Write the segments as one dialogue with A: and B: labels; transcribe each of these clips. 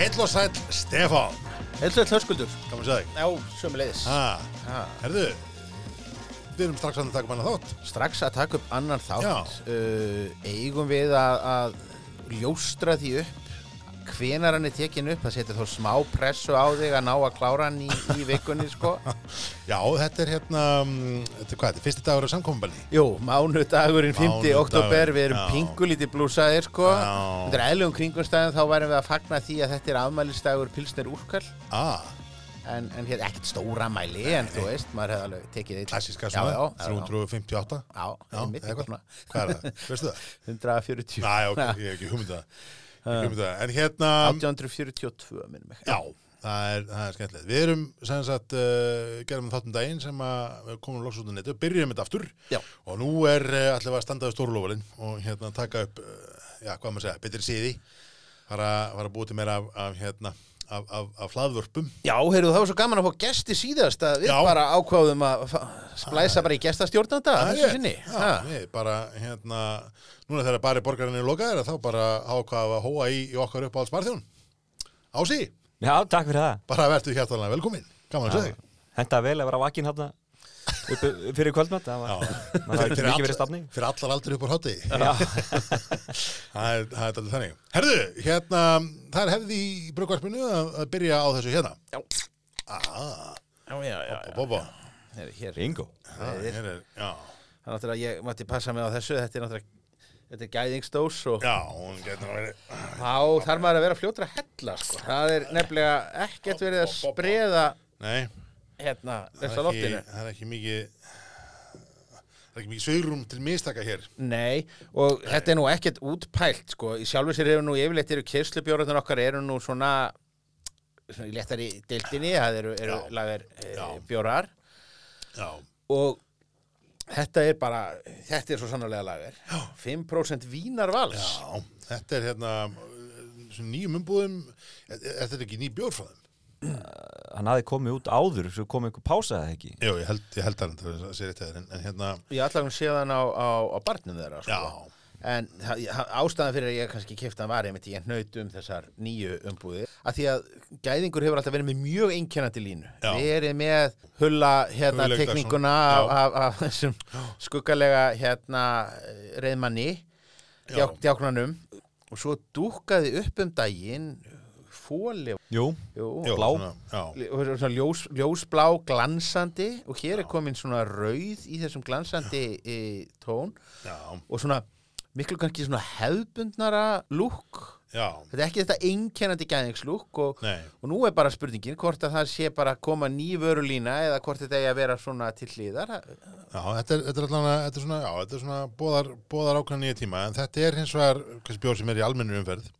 A: Heill og sæll Stefán
B: Heldur þetta höskuldur?
A: Gaman að segja þig
B: Já, sömuleiðis. Ha.
A: Herðu Við erum strax að taka manna þátt
B: Strax að taka upp annan þátt. Uh, eigum við að, að ljóstra því upp hvenar hann er tekin upp. Það setur þó smá pressu á þig að ná að klára hann í, í vikunni, sko.
A: Já, þetta er hérna mm, Þetta er hvað, þetta er fyrsti dagur á samkominballi
B: Jú, mánudagurinn 5.
A: Mánudagurinn,
B: oktober, við erum
A: já.
B: pingulítið blúsaðir, sko. Er eðlugum kringumstæðum, þá værum við að fagna því að þetta er afmælistagur pilsnir úrkall.
A: ah,
B: En, en hér, ekkert stóra mæli, en þú veist, maður hefði alveg tekið eitt.
A: Klassiska svona
B: já, já, já.
A: 358
B: Já,
A: Já,
B: einmitt,
A: eða
B: eitthvað
A: hvað?
B: svona.
A: Hvað er það? Veistu það?
B: 140.
A: Næ, ok, ég hef ekki Ekki hugmyndað En hérna
B: 1842 minnum ekki.
A: Já, það er, það er skemmtilegt. Við erum sem sagt, uh, gerum þáttum daginn sem að komum loks út á netu, byrjum þetta aftur
B: Já.
A: og nú er uh, allir að standa við stórlófalinn og hérna taka upp, uh, já, hvað maður segja, betri síði, fara, fara að búa til meira af, af hérna, af, af, af hlaðvörpum.
B: Já, heyrðu, það var svo gaman að fá gesti síðast að við
A: Já.
B: bara ákváðum að splæsa bara í gestastjórnanda þessu sinni.
A: Já,
B: Ha.
A: við bara, hérna, núna þegar bara borgarinn er lokaðir, þá bara ákvaða að hóa í, í okkar upp á alls barþjón. Ási,
C: Já, takk fyrir það.
A: bara verður hjartalega velkomin. Gaman að segja þig.
C: Henda vel að vera vakinn hérna upp fyrir kvöldmatt. Það var, ekki mikið verið stafni.
A: fyrir allar aldur upp á hátti.
C: Já,
A: Það er, það er alveg þannig. Herðu, hérna, það er hefði í brugvarpinu að, byrja á þessu hérna.
B: Já.
A: Ah,
B: Já, já, já.
A: bóbá.
B: Heyrðu, hér.
A: er, já.
B: Það er náttúrulega, ég mátti passa mig á þessu, þetta er náttúrulega, þetta er gæðingsdós og
A: Já, hún getur vera,
B: þá þarf maður að vera fljótur að hella, sko. Það er nefnilega ekkert verið að spreða
A: nei,
B: hérna
A: það
B: þessa
A: er, ekki,
B: loftinu.
A: það er ekki mikið, það er ekki mikið sveirum til mistaka hér.
B: Nei, og þetta er nú ekkert útpælt, sko. Í sjálfu sér eru nú yfirleitt eru kyrslubjórnarnir okkar eru nú svona, svona í léttari deildinni, það eru, eru
A: Já.
B: lagar
A: Já.
B: bjórar.
A: Já,
B: og þetta er bara þetta er svo sannarlega lager 5% vínarvals
A: já, þetta er hérna, nýjum umbúðum, er, er þetta ekki ný bjór frá þeim?
C: Hann hafði komið út áður, svo kom einhver pása eða ekki.
A: Jú, ég held, ég held að það sé rétt eða, en, en hérna,
B: ég allavega sé þann á, á, á barnum þeirra sko.
A: já,
B: en ástæðan fyrir að ég kannski hann var einmitt ég hnaut um þessar nýju umbúði að því að gæðingur hefur alltaf verið með mjög einkennandi línu.
A: Já.
B: verið með hulla hérna
A: Dagsson.
B: af,
A: Já.
B: af, af þessum skuggalega hérna reyðmanni
A: Já.
B: djá, djáknanum og svo dúkkaði upp um daginn fóli
C: Jú,
B: Jú,
A: já,
C: Blá.
A: svona, já,
B: svona ljós, ljósblá glansandi. Og hér er komin svona rauð í þessum glansandi e, tón.
A: Já,
B: og svona miklu kannski svona hefðbundnara lúk
A: já,
B: þetta er ekki þetta einkennandi gæðingslúk og, og nú er bara spurningin hvort að það sé bara að koma ný vörulína eða hvort þetta eigi að vera svona til hlýðar
A: Já, þetta er, þetta er allan að, þetta er svona, já, þetta er svona bóðar, bóðar ákvæðan nýja tíma, en þetta er hins vegar, kannski bjór sem er í almennur umferð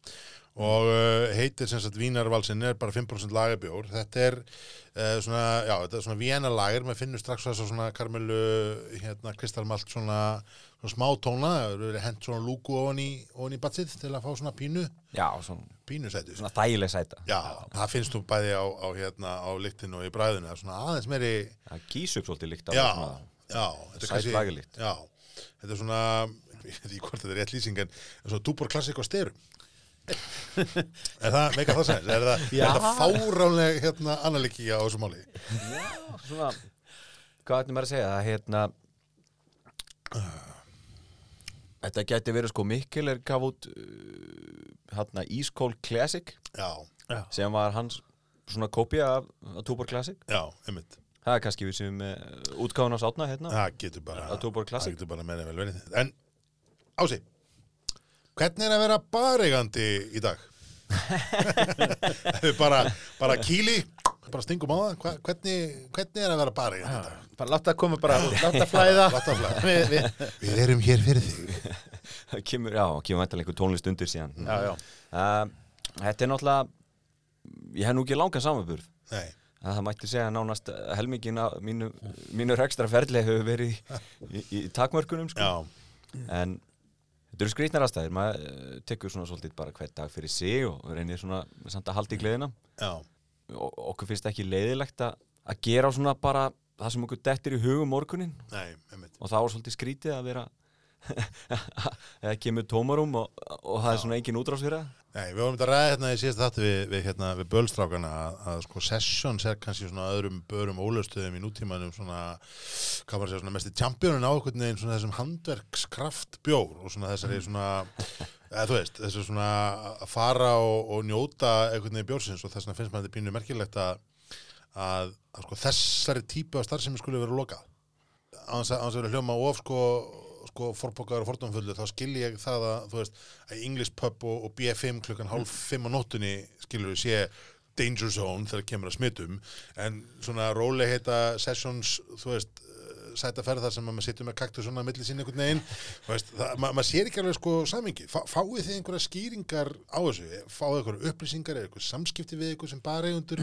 A: og uh, heitir sem sagt Vínarvalsinn er bara 5% lagabjór, þetta er uh, svona, já, þetta er svona Vienna lager, maður finnur strax þess að svona karmelu, hérna, kristalmalt svona, svona smá tóna, það eru hent svona lúku ofan í, ofan í batsið til að fá svona pínu,
C: já, svona,
A: pínu sæti.
C: svona þægileg sæta.
A: Já, það finnst þú bæði á, á hérna, á lyktinu og í bræðinu, það er svona aðeins meiri,
C: Það kýs upp svolítið líkt á
A: já,
C: svona,
A: já, þetta er
C: Sæt lagelykt.
A: Já, þetta er svona ég veit ekki hvort þetta er rétt lýsing en svona dúbor klassik á styrum Er það, meika það sæns? Er það,
B: Já.
A: er það fáránleg hérna annalíki á þessu máli?
C: svona, hvað ætlum maður að segja, það hérna, þetta gæti verið sko Mikkel er gaf út uh, hérna East Cold Classic
A: Já,
C: sem var hans svona kópía af, af Túbor Classic.
A: já, einmitt
C: Það er kannski við sem uh, útgáðan á sátna hérna.
A: Það getur bara
C: Að Tuborg
A: getur bara meira vel verið En, Ási Hvernig er að vera bareigandi í dag? bara, bara kýli bara stingum á það Hva, hvernig, hvernig er að vera bareigandi í dag?
B: bara láta koma bara, láta flæða
A: Láta flæða.
B: við, við,
A: Við erum hér fyrir þig
C: Það kemur, já, kemur vantilega einhver tónlist undir síðan.
B: já, já.
C: Uh, þetta er náttúrulega, ég hef nú ekki langan samanburð.
A: Nei,
C: að það mætti segja nánast að helmingin af mínu, mínu rekstra ferli hefur verið í, í, í takmörkunum sko. en þetta eru skrýtnar aðstæðir maður uh, tekur svona svolítið bara hvert dag fyrir sig og reynir svona samt að halda í gleðina.
A: Já.
C: Og okkur finnst ekki leiðilegt að, að gera svona bara það sem okkur dettir í hugum morgunin
A: Nei, einmitt.
C: Og það var svolítið skrítið að vera eða kemur tómarum og, og það er svona engin það
A: Nei, við vorum þetta að ræða hérna í síðasta þáttu við, við, hérna, við bölstrákana að, að sko sessions er kannski svona öðrum börum ólöstuðum í nútímanum svona, hvað maður segja, svona mest í championin á einhvern veginn svona þessum handverkskraft bjór og svona þessari svona, eða þú veist, þessu svona að fara og, og njóta einhvern veginn bjórsins og þess vegna finnst maður þetta pínu merkilegt að, að, að sko þessari típu af starfsemi skulle vera lokað. Að, á þess að vera hljóma of sko sko forbókaður og fordómfullu þá skil ég það að þú veist að English pub og, og BFM klukkan hálf fimm á nóttunni við sé danger zone þegar kemur að smittum en svona róleg heita sessions þú veist sæta ferð þar sem maður sittur með kaktu svona að milli sín einhvern veginn það, ma maður sér ekki alveg sko samingi Fá, fáið þið einhverja skýringar á þessu? Fáið einhverja upplýsingar? Eða einhverja samskipti við einhver sem bara eigundur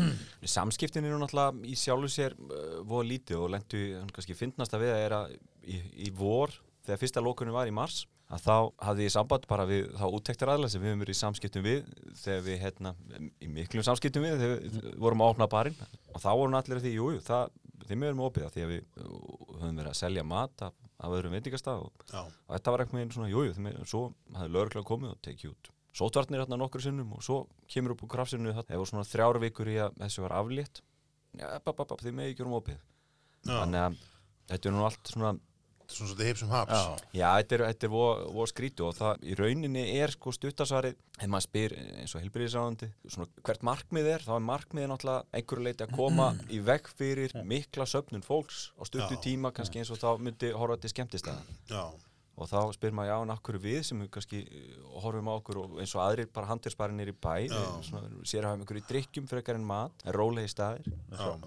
C: Samskiptin eru náttúrulega í sjálfu sér uh, voru lítið og lendu kannski finnast að við að er að í, í vor þegar fyrsta lókunum var í mars að þá hafði ég samband bara við þá úttektir aðlega sem við höfum verið í samskiptum við þegar við hérna, í miklum samskiptum við þegar við vorum að opna barinn. Og þá vorum allir að því, jújú, það þeim erum við opið að því að við höfum verið að selja mat af, af öðrum veitingastaf og, og þetta var eitthvað svona, jújú, þeim, svo hafði lögurklega komið og tekið út sótvarnir hérna nokkur sinnum og svo kemur upp úr krafsinu það hefur svona þrjára vikur í að þessu var aflétt. Ja, þeim er ekki um opið. Þannig að þetta er nú allt svona
A: svona svona heipsum haps
C: Já, Já þetta er, þetta er vo, vo skrítu og það í rauninni er sko stuttasvarið ef maður spyr eins og helbriðisáðandi hvert markmið er, þá er markmiðið náttúrulega einhverju leiti að koma í veg fyrir mikla söpnun fólks á stuttu
A: Já.
C: tíma kannski eins og þá myndi horfa til skemmtistæðan
A: Já,
C: og þá spyr maður já, en akkur við sem við kannski uh, horfum á okkur og eins og aðrir bara handelsparinir í bæ
A: Já.
C: svona, sér að hafa einhverju drikkjum frekar en mat en rólegi staðir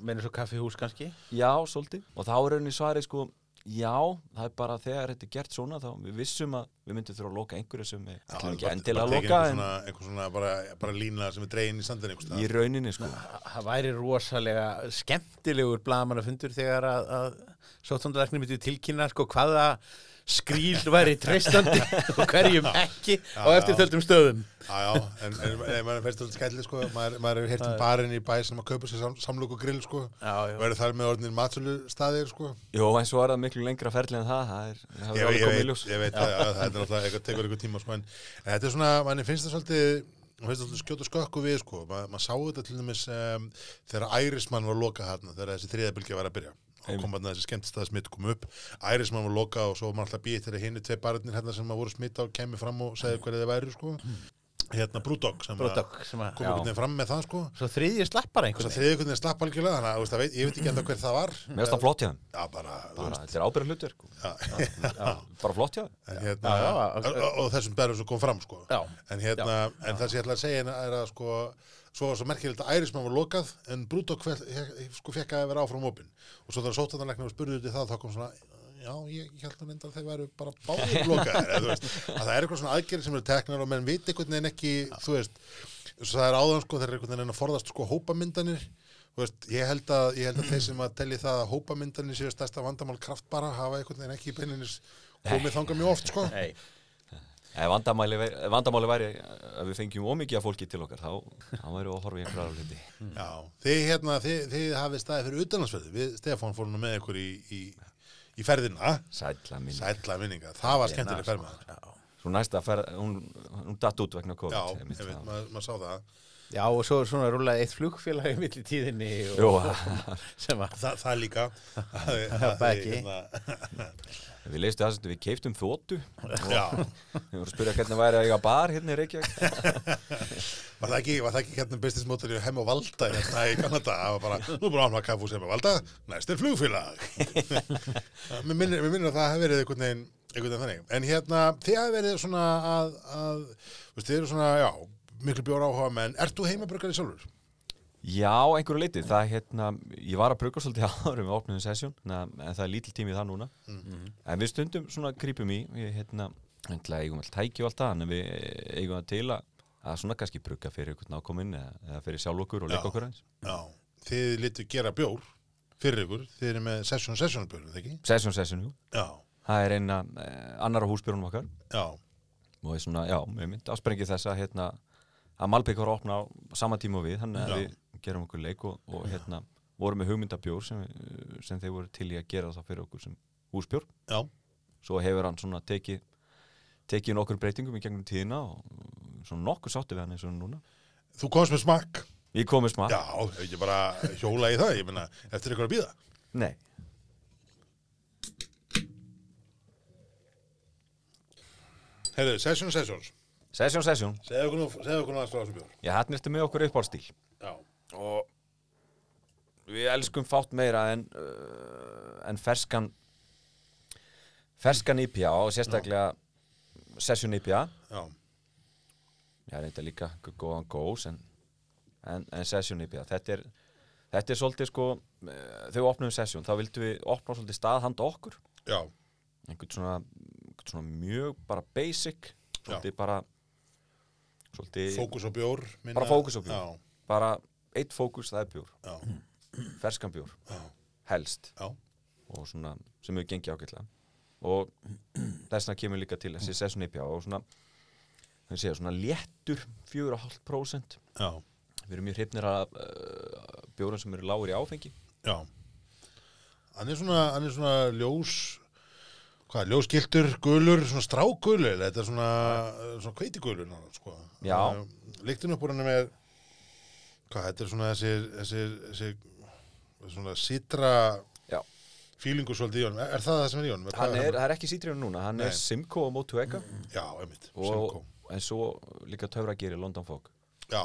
B: Meina svo kaffihús kannski
C: Já, svolítið. Og þá er rauninni svarið sko, já, það er bara þegar þetta er gert svona, þá við vissum að við myndum þurfa að loka einhverju sem við ætlum ekki endilega að loka,
A: einhver
C: en
A: svona, einhver svona bara, bara lína sem er dregin í sandin
C: í rauninni sko.
B: Það væri rosalega skemmtilegur blamamannafundur þegar að, að sóttandalæknir myndi tilkynna sko hvaða skríl væri treystandi og hverjum ekki á eftirtöldum stöðum.
A: Já, já, en, en, en maður finnst þetta skælli sko, maður, maður hefur heyrt um barinn í bæ sem að kaupa sér sam, samlokku grill sko,
B: Já, já.
A: og eru þar með orðinir matsölu staðir sko.
C: Jó, en svo er það miklu lengra ferli en það, það er, það er alveg komið í ljós.
A: ég veit að, að það er náttúrulega eitthvað tekur eitthvað tíma sko, en, en þetta er svona, manni finnst það svolítið mann finnst það svolítið skjóta skökku við sko, Ma, maður sá þetta til dæmis um, þegar Ærismann var lokað hérna, þegar þessi þriðabilgja var að byrja og kom að þessi skemmtistæða smitt kom upp. Ærismann var lokað og svo var maður alltaf býð þegar hinni tvei barnir hérna sem að voru smitta og kemur fram og segði hverju þið væri sko. Hérna Brúdog sem að
B: sem að
A: kom einhvern veginn fram með það sko.
B: Svo þriðji slappar einhvern
A: að þriðið einhvern veginn slapp algjörlega þannig að það veit, ég veit ekki enda hver það var.
C: Mér finnst það flott hjá
A: Já, bara,
C: bara, þetta er ábyrða hlutur, bara flott hjá
A: hérna,
B: já,
A: og, og, þessum berum sem kom fram sko.
B: Já.
A: en, hérna, en það sem ég ætla að segja er að sko, svo var svo merkilegt að Ærismann var lokað en Brúdók sko, fekk að vera áfram opinn. Og svo þegar sótanarleiknum spurði út í það þá kom svona já, ég, ég held að enda að þeir væru bara báðir lokaðir. Þú veist, að það er eitthvað svona aðgerið sem eru teknar og menn viti einhvern veginn ekki þú veist, það er áðan sko þeir eru einhvern veginn að forðast sko hópamyndanir. Þú veist, ég held að, ég held að þeir sem að telli það að hópamyndanir séu stærsta vandamál kraftbara hafa einhvern veginn ekki í beininnis komið þangað mjög oft sko.
B: Nei,
C: Ef vandamáli, væri- ef vandamáli væri að við fengjum ómikið af fólki til okkar, þá, þá væri við að horfa í einhverja hluti.
A: Já, þið hérna, þið, þið hafið staðið fyrir utanlandsferði, við Stefán fórum með ykkur í, í, í ferðina,
C: Sætla minni.
A: sætla minninga, það var skemmtileg ferð með það.
C: Svo næsta ferð, hún, hún datt út vegna COVID.
A: Já, veit,
C: já.
A: maður mað sá það.
B: Já, og svo svona rúlaði eitt flugfélag í milli tíðinni
C: Jú,
B: og, sem að
A: Þa, það líka. Það
B: Það ekki.
C: Við leistu það sem við keiftum þóttu.
A: já,
C: Við vorum að spyrja hvernig væri að eiga bar hérna í Reykjavík.
A: var það ekki, var það ekki business motor í heim og valda hérna í Kanada, það var bara, nú bara ánvað kaffús heim og valda, næst er flugfélag. Mér minnir, að það hef verið einhvern veginn, einhvern veginn þannig. En hérna, þið hafið verið svona að, að, veist, þið eru svona, já, miklu bjóra áhuga menn, ert þú heimabrökkari sjálfur?
C: Já, einhverju leiti. Það hérna, ég var að bruka svolítið áður við opnum sessjón, en það er lítil tími það núna. En við stundum svona grípum í, við hérna, eigum alltaf tæki og allt það, en við eigum það til að, að svona kannski bruka fyrir einhvern ákominn eða, eða fyrir sjálf okkur og leika okkur eins.
A: Já, þið litu gera bjór fyrir ykkur, þið eru með session session bjór, er það ekki?
C: Sessjón, sessjón, jú.
A: Já,
C: Það er eina eh, annara húsbjörnum okkar
A: já,
C: og er svona, já, við við, við gerum okkur leik og, og hérna vorum með hugmyndabjór sem, við- sem þeir voru til í að gera það fyrir okkur sem húsbjór.
A: Já,
C: svo hefur hann svona tekið tekið nokkur breytingum í gegnum tíðina og svona nokkuð sáttu við hann eins og núna.
A: Þú komst með smakk.
C: Ég komið smá
A: Já, ekki bara hjóla í það Ég meina, eftir ykkur að býða
C: Nei,
A: Heyrðu, Sessions Sessions.
C: Sesjón, sesjón
A: Segðu okkur nú, segðu okkur nú aðeins frá þessu bjór.
C: Já, hann ertu með okkur upp á stíl
A: Já,
C: og við elskum fátt meira en, uh, en ferskan ferskan IPA og sérstaklega sesjón IPA
A: já,
C: Já, reynda líka góðan gós en, en, en sesjón IPA þetta er, þetta er svolítið sko eh, þegar við opnum sesjón þá vildum við opna svolítið stað handa okkur.
A: Já,
C: einhvern svona, einhvern svona mjög bara basic svolítið bara svolítið
A: fókus á bjór minna,
C: Bara fókus á bjór.
A: Já,
C: bara eitt fókus það er bjór
A: já,
C: ferskan bjór,
A: já,
C: helst.
A: Já,
C: og svona sem hefur gengið ágætlega. Og þessna kemur líka til þessi sesjón IPA og svona þannig segja svona léttur 4,5%
A: já,
C: við erum mjög hrifnir að uh, bjórum sem eru lágur í áfengi.
A: Já. Hann er svona, hann er svona ljós, hvað, ljósgiltur, gulur, svona strágulur, þetta er svona, svona kveitigulur, sko.
C: Já.
A: Líktinn upp úr hann með, hvað, þetta er svona þessi, þessi, þessi, svona sitra fílingu svolítið í honum. Er, er það það sem er í honum?
C: Hann er,
A: það?
C: það er ekki sítrjónu núna, hann er
A: Nei.
C: Simco og Motu Eka
A: Já, einmitt, Simcoe.
C: og en svo líka töfragýri London Fog
A: Já,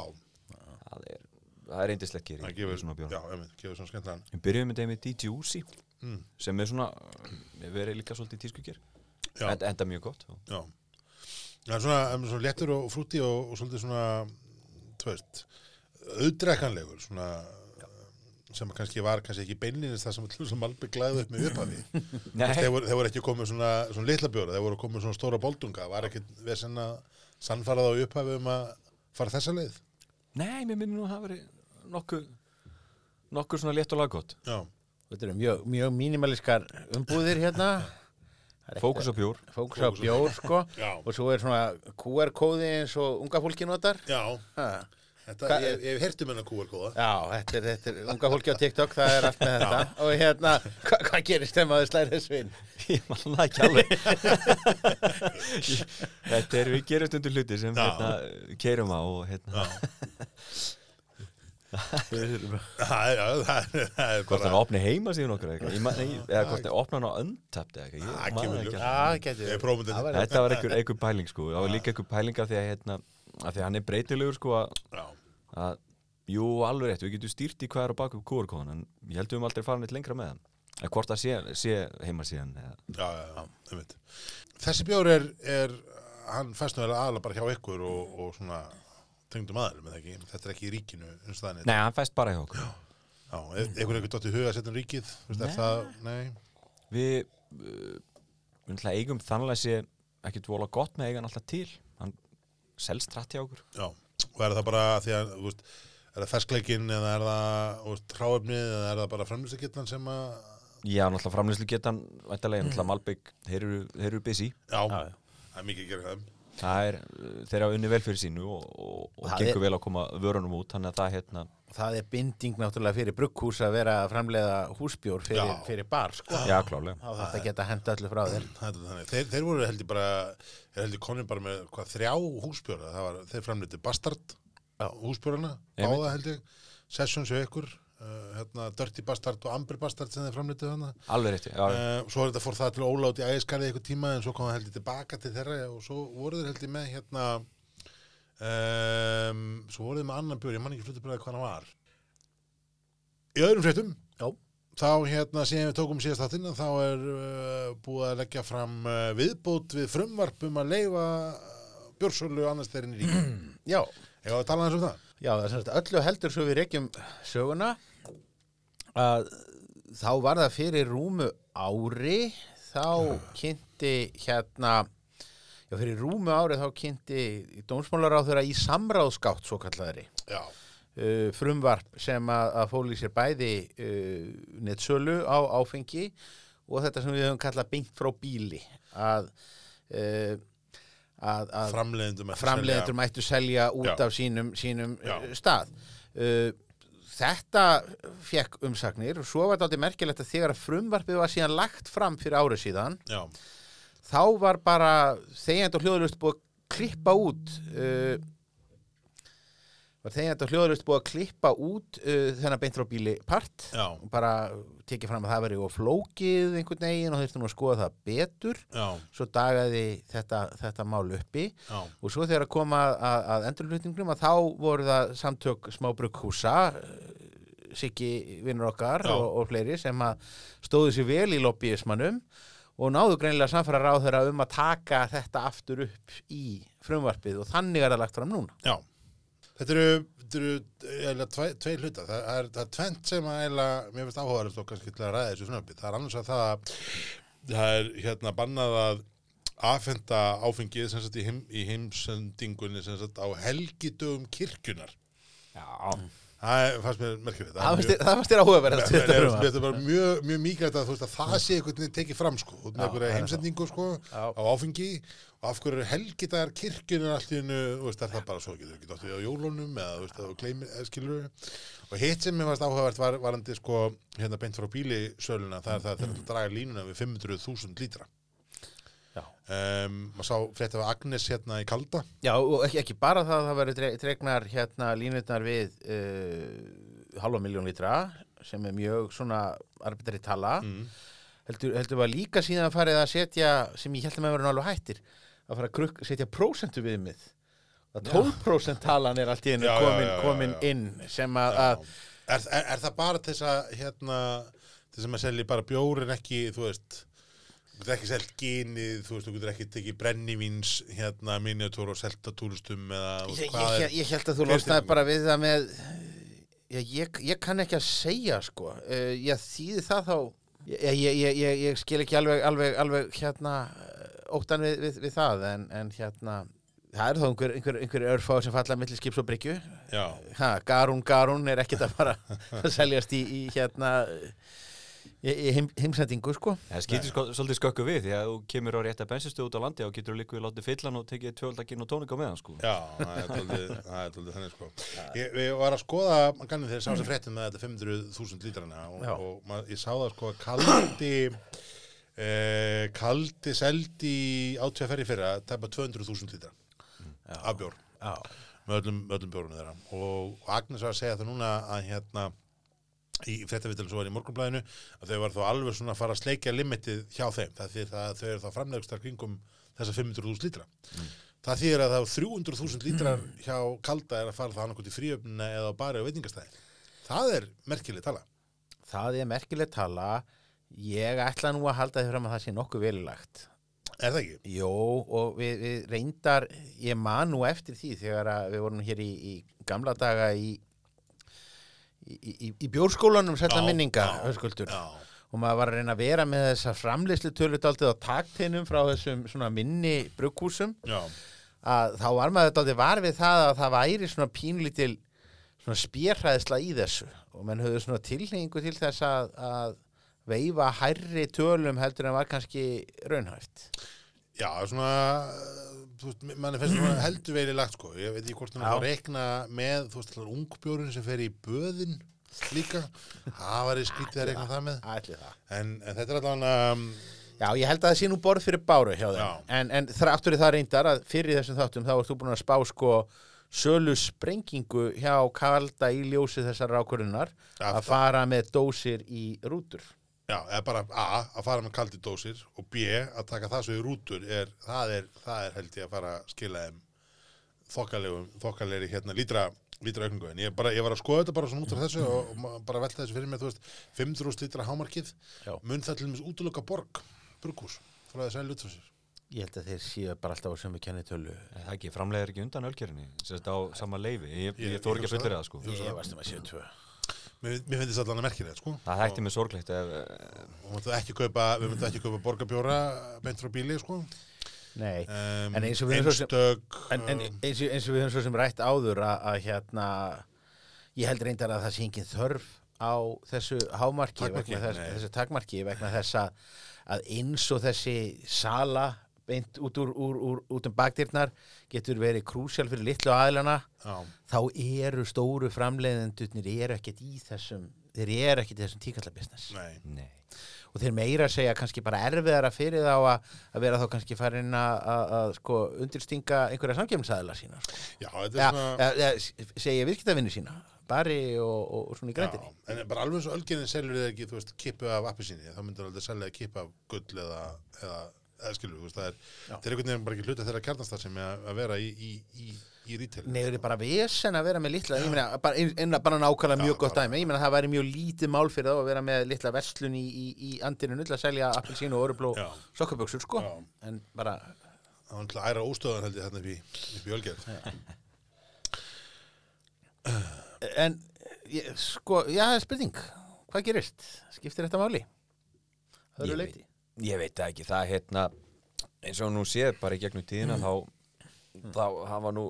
C: það er, það er eindislegt gýri
A: það gefur,
C: svona bjór
A: já, einmitt, gefur svona skemmtlan.
C: við byrjum með þeim með DJ Uzi
A: Mm.
C: sem er svona, við verið líka svolítið tískugýr
A: Já.
C: enda, enda mjög gott
A: Já, það er svona, svona léttur og frúti og, og svolítið svona, þú veist, auðdrekkanlegur, svona, sem kannski var kannski ekki beinlýnist það sem sem Malbygg glæði upp með upphafi.
C: Nei,
A: þeir, voru, þeir voru ekki komið svona, svona litla bjóra, þeir voru komið svona stóra boldunga, var ekki vesen að sannfara það á upphafi um að fara þessa leið.
C: nei, mér minnir nú að það verið nokkuð nokkuð svona létt og laggott.
A: Já,
B: Þetta eru mjög, mjög mínimalískar umbúðir hérna. Það er
C: fókus á bjór.
B: Fókus á bjór sko.
A: Já.
B: og svo er svona QR-kóði eins og unga fólki notar.
A: Já,
B: ha.
A: Þetta,
B: Hva-
A: ég, ég hef heyrt um hennar kúarkóða.
B: Já, þetta er, þetta er unga fólki á TikTok það er allt með þetta og hérna, hva, hvað gerist þeim að þau slæri þessu inn?
C: ég man það ekki alveg þetta er, við gerum stundur hluti sem
A: Já.
C: hérna, keirum á og hérna
A: Það er, já, það er, það er
C: hvort
A: bara,
C: hann opni heima síðan okkur eða, eitthvað. Ég man- nei, eða hvort hann opna hann á öntapt eða eitthvað.
B: Já,
A: þetta.
B: var-
C: einhver, pæling sko það var líka einhver pæling af því að, hérna, að því að hann er breytilegur sko að,
A: Já,
C: að jú, alveg rétt, við getum stýrt í hvað er á baku kúrkóðan en ég held við um aldrei fara neitt lengra með hann. En hvort það sé, sé heima síðan eða,
A: já, já, já, einmitt. Þessi bjór er, er hann fæst nú aðalega bara hjá ykkur og, og svona tengdum ekki, þetta er ekki í ríkinu það
C: nei, hann fæst bara hjá okkur.
A: Já, ef einhver eitthvað dótt í huga að setja um ríkið, er
C: Nei.
A: það, nei,
C: við uh, við eigum þannlega sé ekkert vola gott með eigan alltaf til. Hann selst trætt hjá okkur.
A: Já, og er það bara því að, þú veist, er það ferskleikin eða er það, þú veist, hráefnið eða er það bara framlýstakittan sem að,
C: já, náttúrulega framlýslu getan væntalega, náttúrulega Malbygg, þeir eru, þeir eru busy
A: já,
B: Já, já.
A: það er mikið að gera það.
C: það er, þeir hafa unni vel fyrir sínu og, og, og
B: Það
C: gengur
B: er-
C: vel að koma vörunum út þannig að það hérna,
B: Það er binding náttúrulega fyrir brugghús að vera að framleiða húsbjór fyrir, fyrir bar sko
C: já, klálega
B: Þá þarf þetta að geta henda öllu frá þér
A: Það. Þeir, þeir voru held ég bara, þeir held ég konum bara með hvað, þrjá húsbjóra, það var, þeir framliti Bastard
B: Já.
A: húsbjórana,
C: Einmitt.
A: báða held ég, Sessions og ykkur, uh, hérna, Dirty Bastard og Amber Bastard sem þeir framlitið hana.
C: alveg rétti, já,
A: Uh, svo er þetta fór það til Óla út í ægiskarið eitthvað tíma en svo kom það held ég tilbaka til þeirra og svo voru þeir held ég með hérna um, svo voru þeir með annan bjór, ég man ekki flutur bara hvað hann var. Í öðrum fréttum
B: Já.
A: þá hérna síðan við tókum síðast þáttinn þá er uh, búið að leggja fram uh, viðbót við frumvarp um að leifa bjórsölu annars þeirinn í ríki
B: Já,
A: Ég var að tala hans um það?
B: Já það er semst öllu heldur svo við reykjum söguna að þá var það fyrir rúmu ári þá kynnti hérna já fyrir rúmu ári þá kynnti dómsmálar á þeirra í samráðskátt svo kallaðri
A: Já,
B: uh, frumvarp sem að, að fóli í sér bæði uh, nettsölu á áfengi og þetta sem við höfum kallað beint frá bíli að, uh, að, að
A: framleiðendum ættu að
B: framleiðendur
A: selja-
B: mættu selja út
A: Já.
B: af sínum, sínum uh, stað. Uh, þetta fekk umsagnir og svo var þetta aldrei merkilegt að þegar að frumvarpið var síðan lagt fram fyrir árið síðan
A: Já,
B: þá var bara þegjandi og hljóðlust búið að klippa út uh, var þegar þetta hljóðurist búið að klippa út uh, þennan beint frá bíli part.
A: Já,
B: og bara tekið fram að það veri og flókið einhvern veginn og þurftum nú að skoða það betur.
A: Já,
B: svo dagaði þetta, þetta mál uppi.
A: Já,
B: og svo þegar að koma að, að endurlutningnum að þá voru það samtök smábrugghúsa Siggi vinnur okkar og, og fleiri sem stóðu sér vel í lobbyismannum og náðu greinilega samfæra ráð þeirra um að taka þetta aftur upp í frumvarpið og þannig er það lagt fram núna
A: já. Þetta eru, þetta eru eiginlega tvei, tvei hluta. Það er, það er tvent sem að eiginlega, mér finnst áhugaðurist og kannski til að ræða þessu frumvarpi. Það er annars að það að það er hérna bannað að afhenda áfengið sem sagt í, heim, í heimsendingunni sem sagt á helgidögum kirkjunar.
C: Já,
A: Það er- fannst mér merkilegt.
B: það fannst þér- það fannst áhugaverðast við þetta
A: er- það bara mjög, mjög mikilvægt að, að það sé einhvern veginn tekið fram sko, út með einhverja
B: það er
A: heimsendingu sko, á áfengi og af hverju eru helgidagar kirkjunum allt í hennu, þú veist, er það bara svo getur ekki dóttið á jólunum eða, að eða skilur og hitt sem mér varst áhugavert var varandi sko, hérna beint frá bílisöluna það er það þegar það draga línuna við 500.000 lítra. Um, maður sá frétt af Agnes hérna í Kalda.
B: Já, og ekki, ekki bara það að það verður dregnar hérna línutnar við uh, halva miljón lítra sem er mjög svona arbitari tala.
A: Mm.
B: heldur, heldur var líka síðan farið að setja sem ég held að með verður alveg hættir að fara að kruk, setja prósentu viðmið. Að 12% talan er allt í
A: já,
B: komin, komin inn sem að, að
A: er, er, er það bara þess að hérna, þess að maður selji bara bjórin ekki, þú veist þú getur ekki selt gynið, þú veist, þú getur ekki tekið brennivíns, hérna, miniatúr og selta túristum eða
B: ég, ég,
A: hvað
B: ég,
A: er
B: ég held að þú losnaði bara við það með ég, ég kann ekki að segja sko. Uh, ég þýði það þá ég, ég, ég, ég, ég skil ekki alveg, alveg, alveg hérna óttan við, við, við það en, en hérna það er þó einhver, einhver, einhver örfá sem falla milli skips og bryggju. Garún, Garún er ekkert að fara að seljast í, í hérna í, heim, heimsendingu sko.
C: Það skýtir sko, svolítið skökku við því að þú kemur á rétta bensinstöð út á landi og getur líka við látið fyllan og tekið tvöldakinn og tónika með hann sko.
A: já, það er er tóldi þannig sko. Ég, ég var að skoða, mann kannið þegar ég sá þessi fréttin með þetta 500.000 lítrana og, og mað, ég sá það sko að kaldi eh, kaldi seldi átveðferði fyrra tæpa 200.000 lítra af bjór.
B: Já,
A: með öllum, öllum bjórunum þeirra. Og, og Agnes var að segja það núna að hérna í fréttavitalum svo var í morgunblæðinu að þau var þá alveg svona að fara að sleikja limitið hjá þeim. Það því að þau eru þá framlegstar kringum þessa 500.000 lítra. Það þýðir að þá 300.000 lítrar hjá kalda er að fara það annarkot í fríöfnina eða á bari og veitingastæði. Það er merkileg tala.
B: Það er merkileg tala. Ég ætla nú að halda því fram að það sé nokkuð velilagt
A: er það ekki?
B: Jó, og við, við reyndar, ég man nú eftir því þegar við vorum hér í, í gamla daga í, í, í, í bjórskólanum
A: Já,
B: minninga, höskuldur. Og maður var að reyna að vera með þessa framleyslu tölutaldið á takteinum frá þessum svona minni brugghúsum. Að þá var maður þetta var við það að það væri svona pínlítil svona spjérhæðsla í þessu. Og menn höfðu svona tilhengu til þess að, að veifa hærri tölum heldur en var kannski raunhæft.
A: Já, svona veist, manni finnst svona heldur veili lagt sko, ég veit ekki hvort hann
B: Já.
A: að rekna með, þú veist, allar ungbjórun sem fer í böðin líka það var í skrítið að rekna það með
B: það.
A: en, en þetta er allavega um,
B: Já, ég held að það sé nú borð fyrir báru hjá þeim. En, en þráttur í það reyndar að fyrir þessum þáttum þá ert þú búin að spá sko sölu sprengingu hjá kalda í ljósi þessar
A: Ja,
B: að fara með dósir í rútur.
A: Já, eða bara A, að fara með kaldi dósir og B, að taka það svo í rútur er, það, er, það er held ég að fara að skila þeim þokkalegum, þokkalegri hérna lítra lítra aukningu, en ég, bara, ég var að skoða þetta bara svona út af þessu og, og bara velta þessu fyrir mig þú veist, 500 lítra hámarkið mun það til dæmis útlöka borg brughús, frá þess að lutra sér
B: Ég held að þeir séu bara alltaf á sömu kennitölu.
C: Er það ekki, framleiðir ekki undan ölgerinni sérst á sama leifi, ég,
A: Ég-
C: ég, þór ekki að fullir
A: það.
C: sko.
A: Ég
B: Ég varst um að séu tvö.
A: Mér, mér finnst þetta allan að merkja þetta sko
C: það hætti mig sorglegt ef, eh,
A: og myndum ekki kaupa, við myndum ekki kaupa borgarbjóra beint frá bíli sko
B: Nei.
A: um,
B: En eins og við erum svo sem-
A: einstök
B: En, en eins, og, eins og við höfum svo sem rætt áður að, að hérna, ég held reyndar að það sé engin þörf á þessu hámarki
A: Takmarki,
B: vegna þess, þessu takmarki vegna þess að eins og þessi sala beint út, úr, úr, úr, út um bakdyrnar getur verið krúsjál fyrir litlu aðlana
A: já,
B: þá eru stóru framleiðendurnir eru ekkert í þessum þeir eru ekki þessum tíkalla business
A: Nei,
C: Nei.
B: og þeir meira segja kannski bara erfiðara fyrir þá að, að vera þá kannski farin að, að, að sko, undirstinga einhverja samkjöfnsæðla sína sko.
A: já, þetta er
B: ja,
A: svona
B: ja, ja, segja viðskiptavinni sína bari og, og, og svona í
A: Já,
B: grændinni
A: en bara alveg eins og ölgerinn selur þið ekki, þú veist, kippu af appisíni, þá myndir aldrei selja kippu af gull eða, eða skilur, veist, það er, er einhvern veginn bara ekki hluta þeirra kjarnastar sem er að vera í, í, í, í retail.
B: Nei, það er bara vesen að vera með litla ég meina, bara, ein, ein, bara nákvæmlega mjög
A: Já,
B: gott dæmi ég meina það væri mjög lítið mál fyrir þá að vera með litla verslun í, í, í andinu null að selja appelsínu og örubló
A: Já.
B: sokkaböksur sko en bara,
A: Það var náttúrulega æra óstöðan held ég þarna upp í, ölgerð.
B: en ég, sko, já, spurning hvað gerist? Skiptir þetta máli?
C: Veit-
B: leiti
C: Ég veit ekki, það er hérna eins og nú séð bara í gegnum tíðina þá, þá hafa nú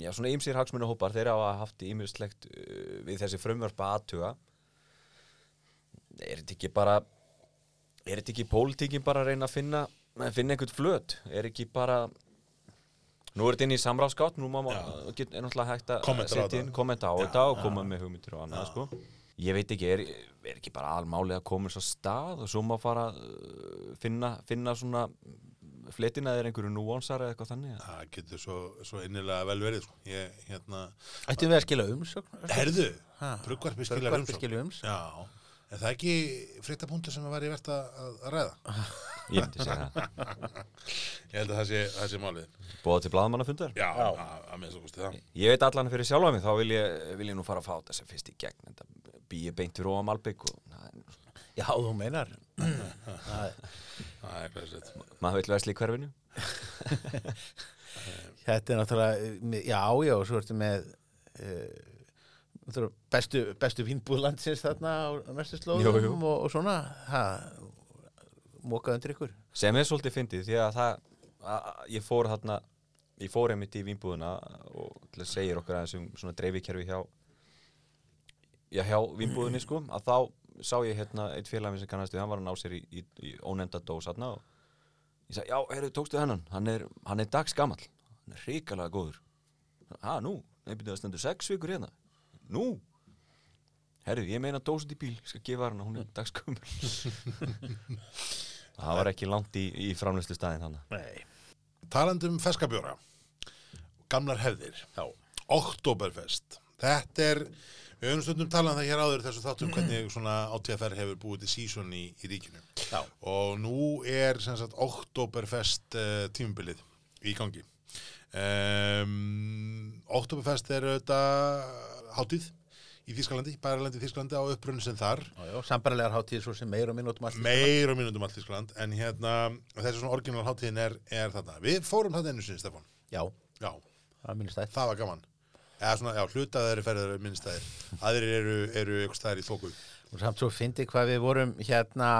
C: já, svona ýmsir hagsmunahópar þeir hafa haft ýmislegt uh, við þessi frumvarpa aðtuga er þetta ekki bara er þetta ekki pólitíkin bara að reyna að finna að finna einhvern flöt? Er ekki bara nú er þetta inn í samráðskátt nú má er náttúrulega hægt að setja inn, kommenta á þetta og koma með hugmyndir og annað sko ég veit ekki, er, er ekki bara almáli að koma svo stað og svo má fara uh, finna, finna svona fletina eða einhverju núansar eða eitthvað þannig
A: Það getur svo, svo innilega vel verið, sko. Ég, hérna,
B: Ættum við að skila umsögn?
A: herðu,
B: Ha,
A: bruggvarpi umsókn.
B: skilur umsókn.
A: Já, en það er ekki fréttapunktur sem að væri verðt að, að, að ræða.
C: ég myndi segja það,
A: Ég held að það sé, það sé málið.
C: bóða til blaðmannafundar
A: Já, að, að það.
C: ég veit allan fyrir sjálfa mig, þá vil ég, vil ég nú fara að fá þetta sem fyrst í gegn þetta býi beint fyrir ofan Malbygg og það er-
B: Já, þú meinar Það
A: Það glæsilegt.
C: maður vil versla í hverfinu
B: Þetta er náttúrulega, já, já, og svo ertu með uh, bestu, bestu vínbúð landsins þarna á næstu slóðum
C: Jú, jú.
B: Og, og svona, ha, mókað undir ykkur.
C: sem er svolítið fyndið því að það að, að ég fór þarna ég fór einmitt í vínbúðuna og að segja okkur aðeins um svona dreifikerfi hjá já, hjá vínbúðunni sko að þá sá ég hérna eitt félag minn sem kannast við, hann var að ná sér í, í, í ónefnda dós þarna og ég sagði, já, heyrðu, tókstu hennan hann er, hann er dagsgamall. Hann er hrikalega góður. Ha, nú, nefnir það stendur sex vikur hérna. Nú? Herru, ég meina dósund í bíl, ég skal gefa hann hún er dagsgamall það var ekki langt í, í framleyslu staðin hann
B: Nei.
A: Talandi um feskabjóra, gamlar hefðir,
B: Já.
A: Oktoberfest, þetta er, við höfum stundum talað um það hér áður þessu þáttum hvernig svona átíðaferð hefur búið til sísón í, í ríkinu.
B: Já.
A: Og nú er sem sagt Oktoberfest uh, tímabilið í gangi. Um, Oktoberfest er auðvitað hátíð í Þískalandi, bæralandi í Þískalandi á upprunni sem þar
B: sambarlegar hátíð svo sem meir og mínútum allt.
A: meir og mínútum allt Þískland en hérna, þessi svona orginal hátíðin er, er þarna. Við fórum þarna einu sinni, Stefán.
B: Já,
A: Já,
B: það. það
A: var gaman. Eða svona, já, hlutaðari ferðar minnstæðir. Aðrir eru, eru ykkur staðir í þóku.
B: Og samt svo fyndi hvað við vorum hérna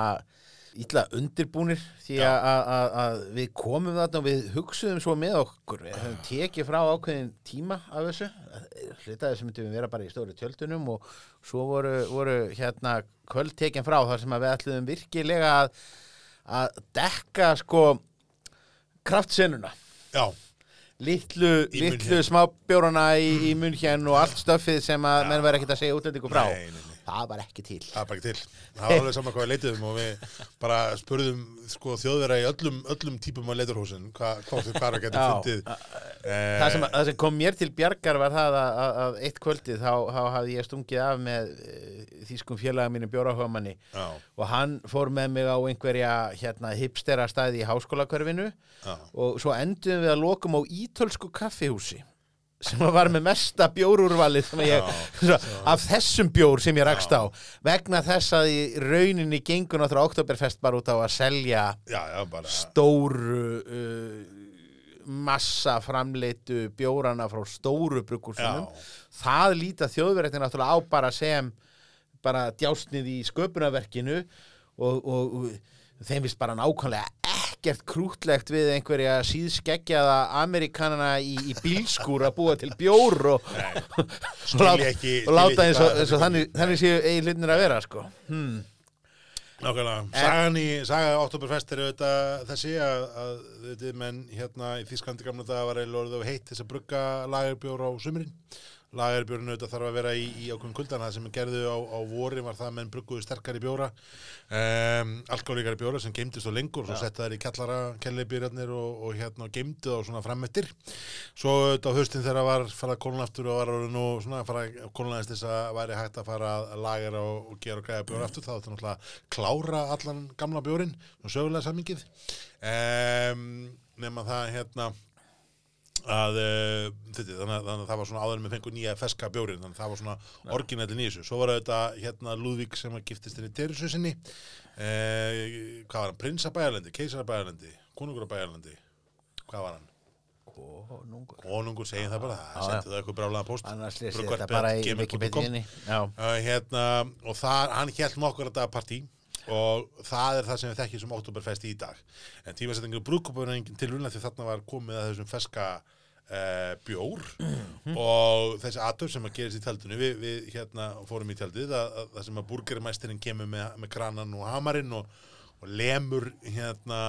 B: illa undirbúnir því að, við komum þarna og við hugsuðum svo með okkur. Við höfum tekið frá ákveðin tíma af þessu. Hlutaði sem myndum við vera bara í stóri tjöldunum og svo voru, voru hérna kvöld tekin frá þar sem að við ætluðum virkilega að, að dekka sko kraftsenuna.
A: Já,
B: litlu, litlu
A: München.
B: smábjórana í, í munhjörn og allt stöffið sem að menn verið ekkert að segja útlendingu frá
A: Nei, nei, nei.
B: Það var ekki til
A: það bara ekki til. Það var alveg saman hvað við leituðum og við bara spurðum sko, þjóðvera í öllum, öllum típum á leiturhúsin hvað, að geta
B: Já.
A: fundið. Eh,
B: það sem, það sem kom mér til bjargar var það að, að, að eitt kvöldið þá, þá hafði ég stungið af með e, þýskum félaga mínu bjórahugamanni
A: Já,
B: og hann fór með mig á einhverja hérna, hipstera staði í háskólakörfinu
A: já,
B: og svo enduðum við að lokum á ítölsku kaffihúsi sem var með mesta bjórúrvalið af þessum bjór sem ég rakst á vegna þess að í rauninni gengur náttúrulega Oktoberfest bara út á að selja
A: já, já, bara.
B: stóru uh, massa framleitu bjórana frá stóru bruggursunum
A: Já.
B: það líta þjóðverðin náttúrulega á bara sem bara djásnið í sköpunarverkinu og, og, og þeim vist bara nákvæmlega ekkert krútlegt við einhverja síðskeggjaða Amerikanana í, í bílskúr að búa til bjór og, og,
A: ekki-
B: og láta eins og, eins og þannig, þannig séu eigi hlutinir að vera sko. hmm.
A: Nákvæmlega, saga Oktoberfest er auðvitað þessi að, að auðvitað menn hérna í Þísklandi gamla dag var eiginlega orðið of heitt þess að brugga lagerbjór á sumrin lagerbjörn auðvitað þarf að vera í, í ákveðum kuldana sem gerðu á, á vori var það að menn brugguðu sterkari bjóra. Um, alkoholíkari bjóra sem geimdist á lengur og svo setja þær í kellara, kellibýrjarnir og, og hérna geimdu þá svona framettir svo auðvitað á haustin þegar var farað kólun aftur og var nú svona farað kólunæðist þess að væri hægt að fara að lagera og, og gera og græða bjóra aftur þá þetta náttúrulega klára allan gamla bjórin og sögulega samingið um, nema það hérna að uh, þetta, þannig, að- þannig að það var svona áður en við fengum nýja feska bjórin þannig að það var svona orginalli nýjus svo var þetta hérna Lúðvík sem að giftist henni Teresu sinni. Uh, hvað var hann, prinsabæjarlendi, keisarabæjarlendi konungurabæjarlendi hvað var hann,
B: Konungur.
A: konungur segjum það bara, það sendi það eitthvað brálaðan post
B: Annars
A: Bruggarpet,
B: þetta bara í. Já.
A: uh, hérna, og það, hann hélt nokkur daga partí og það er það sem við þekkjum sem Oktoberfest í dag. En tímasettingur brúkupur er engin tilvunna því þarna var komið að þessum feska uh, bjór og þessi atur sem að gerist í tjaldinu. Við, við hérna fórum í tjaldið að, að, það sem að burgermæstirinn kemur með, með kranan og hamarinn og, og lemur hérna,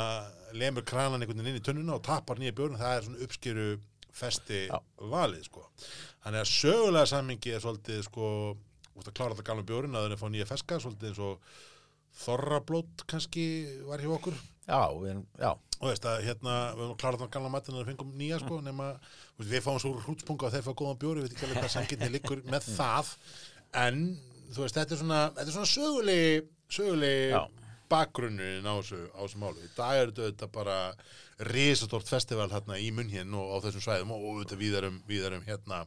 A: lemur kranan einhvern veginn inn í tunnuna og tapar nýja bjórn það er svona uppskeru festi
B: Já.
A: valið sko. Þannig að sögulega samingi er svolítið sko klára þetta gamla bjórin að það er að fá nýja feska svolítið eins og þorrablót kannski var hjá okkur
B: Já, við, erum- já.
A: og veist að hérna við höfum klárað þannig gamla matinn að við fengum nýja sko nema þú veist, við fáum svo hrútspunga og þeir fá góðan bjóri, við veit ekki alveg hvað samgitni liggur með það en þú veist þetta er svona, þetta er svona sögulegi
B: Já.
A: Bakgrunnin á þessu, á þessu málu í dag er þetta bara risastort festival hérna í munn hérna og á þessum svæðum og auðvitað víðarum, víðarum hérna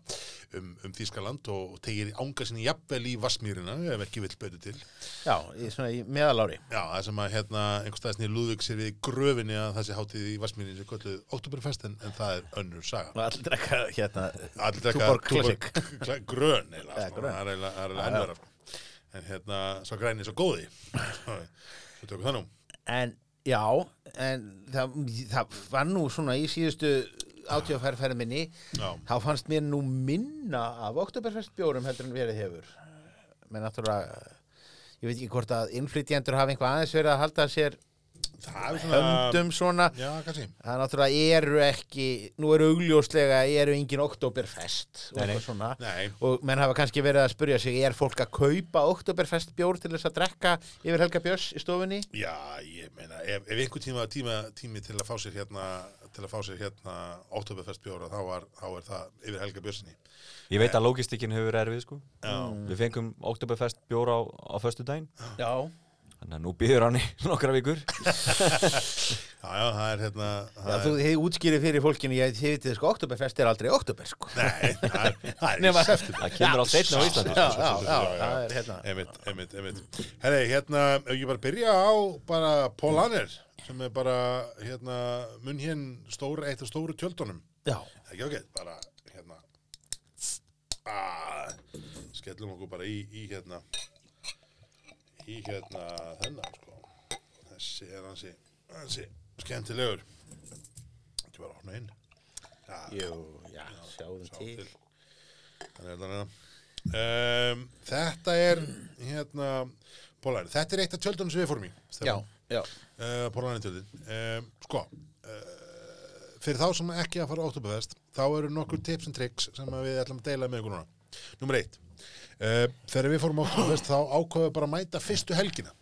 A: um, um Þískaland og, og tegir ánga sinni jafnvel í Vassmýrina ef ekki vill betur til
B: Já, í, svona í meðalári.
A: Já, það sem að hérna einhvers staðis nýja Lúðvík sér við gröfinni að þessi hátíð í Vassmýrin sem kölluð Oktoberfest en, en það er önnur saga.
B: Og allir drekka hérna. Tuborg Classic.
A: grön eða, sko, það er eiginlega það er
B: Já,
A: eiginlega
B: já.
A: ennverða sko. En hérna, svo græni svo góði. Þú tökum það nú.
B: En, já, en það, það var nú svona í síðustu átjóðferðferð minni,
A: Já,
B: þá fannst mér nú minna af Oktoberfest bjórum heldur en verið hefur. Men náttúrulega, ég veit ekki hvort að innflytjendur hafa einhvað aðeins verið að halda sér
A: það er svona...
B: höndum svona.
A: Já.
B: Það náttúrulega eru ekki, nú eru augljóslega, eru engin Oktoberfest og eitthvað svona.
A: Nei,
B: Og menn hafa kannski verið að spurja sig, er fólk að kaupa Oktoberfest bjór til þess að drekka yfir Helga Björns í stofunni?
A: já, ég meina, ef, ef einhver tíma, tíma tími til að fá sér hérna til að fá sér hérna Oktoberfest bjóra þá, var, þá er það yfir Helga Björnsinni.
C: Ég veit að logistikin hefur verið erfið sko
A: Já,
C: Við fengum Oktoberfest bjóra á, á föstu daginn
B: Já.
C: Þannig að nú býður hann í nokkra vikur
A: já, já, það er hérna...
B: Já,
A: það
B: þú
A: er-
B: þið útskýrið fyrir fólkinu, ég þið vitið sko, Oktoberfest er aldrei Oktober, sko.
A: Nei, það er, það er.
C: Það kemur allt seinna á Íslandi
B: Já, já, já, það er hérna.
A: Einmitt, einmitt, einmitt. Herri, hérna, ef ég bara byrja á bara Paul Anner, sem er bara, hérna, munn hér stór, eitt af stóru tjöldunum.
B: Já.
A: Ekki ágætt, bara, hérna, að, skellum okkur bara í, í, hérna, í, hérna, þennan, sko. Þessi er hansi, hansi, skemmtilegur. Bara að opna inn. Já,
B: Jú, já, sjáum
A: Sá
B: til.
A: til. Þannig um, Þetta er hérna Pólæri, þetta er eitt af tjöldunum sem við fórum í
B: Já, já.
A: uh, Pólæri tjöldin um, Sko uh, Fyrir þá sem ekki að fara á Oktoberfest þá eru nokkur tips and tricks sem við ætlum að deila með ykkur núna Númer eitt Þegar við fórum Oktoberfest þá ákveðum við bara að mæta fyrstu helgina.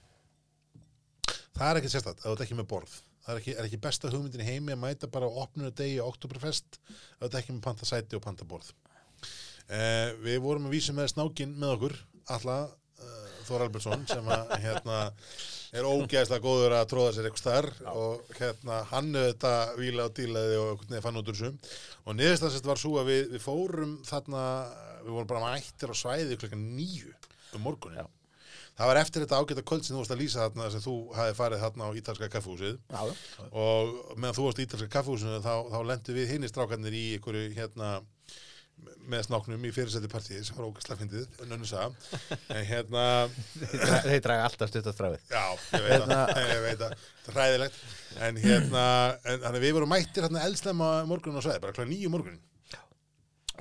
A: Það er ekki sérstætt, það er ekki með borð. Það er ekki, er ekki besta hugmyndin í heimi að mæta bara á opnunu degi á Oktoberfest það er ekki með panta sæti og panta borð uh, Við vorum að vísa með snákin með okkur alla uh, Þór Albertsson sem að hérna er ógeðslega góður að tróða sér eitthvað starf og hérna hann þetta víla og dílaði og fann út úr þessu. Og niðurstansist var svo að við, við fórum þarna, við vorum bara mættir á svæði klukkan nýju um morgunin
B: Já.
A: Það var eftir þetta ágæta kvöld sem þú varst að lýsa þarna sem þú hafi farið þarna á ítalska kaffehúsið
B: Já, já.
A: og meðan þú varst í ítalska kaffehúsinu þá, þá lendu við hinni strákarnir í einhverju hérna með snáknum í fyrirsætti partíð sem var ógæslega fyndið, nönnu sagða en hérna,
B: Þeir draga alltaf stutt á stráfið.
A: já, ég veit það. Ég veit það, það er hræðilegt. En hérna, en, að við vorum mættir hérna eldsnemma morgunin á sveið, bara kláð nýju morgunin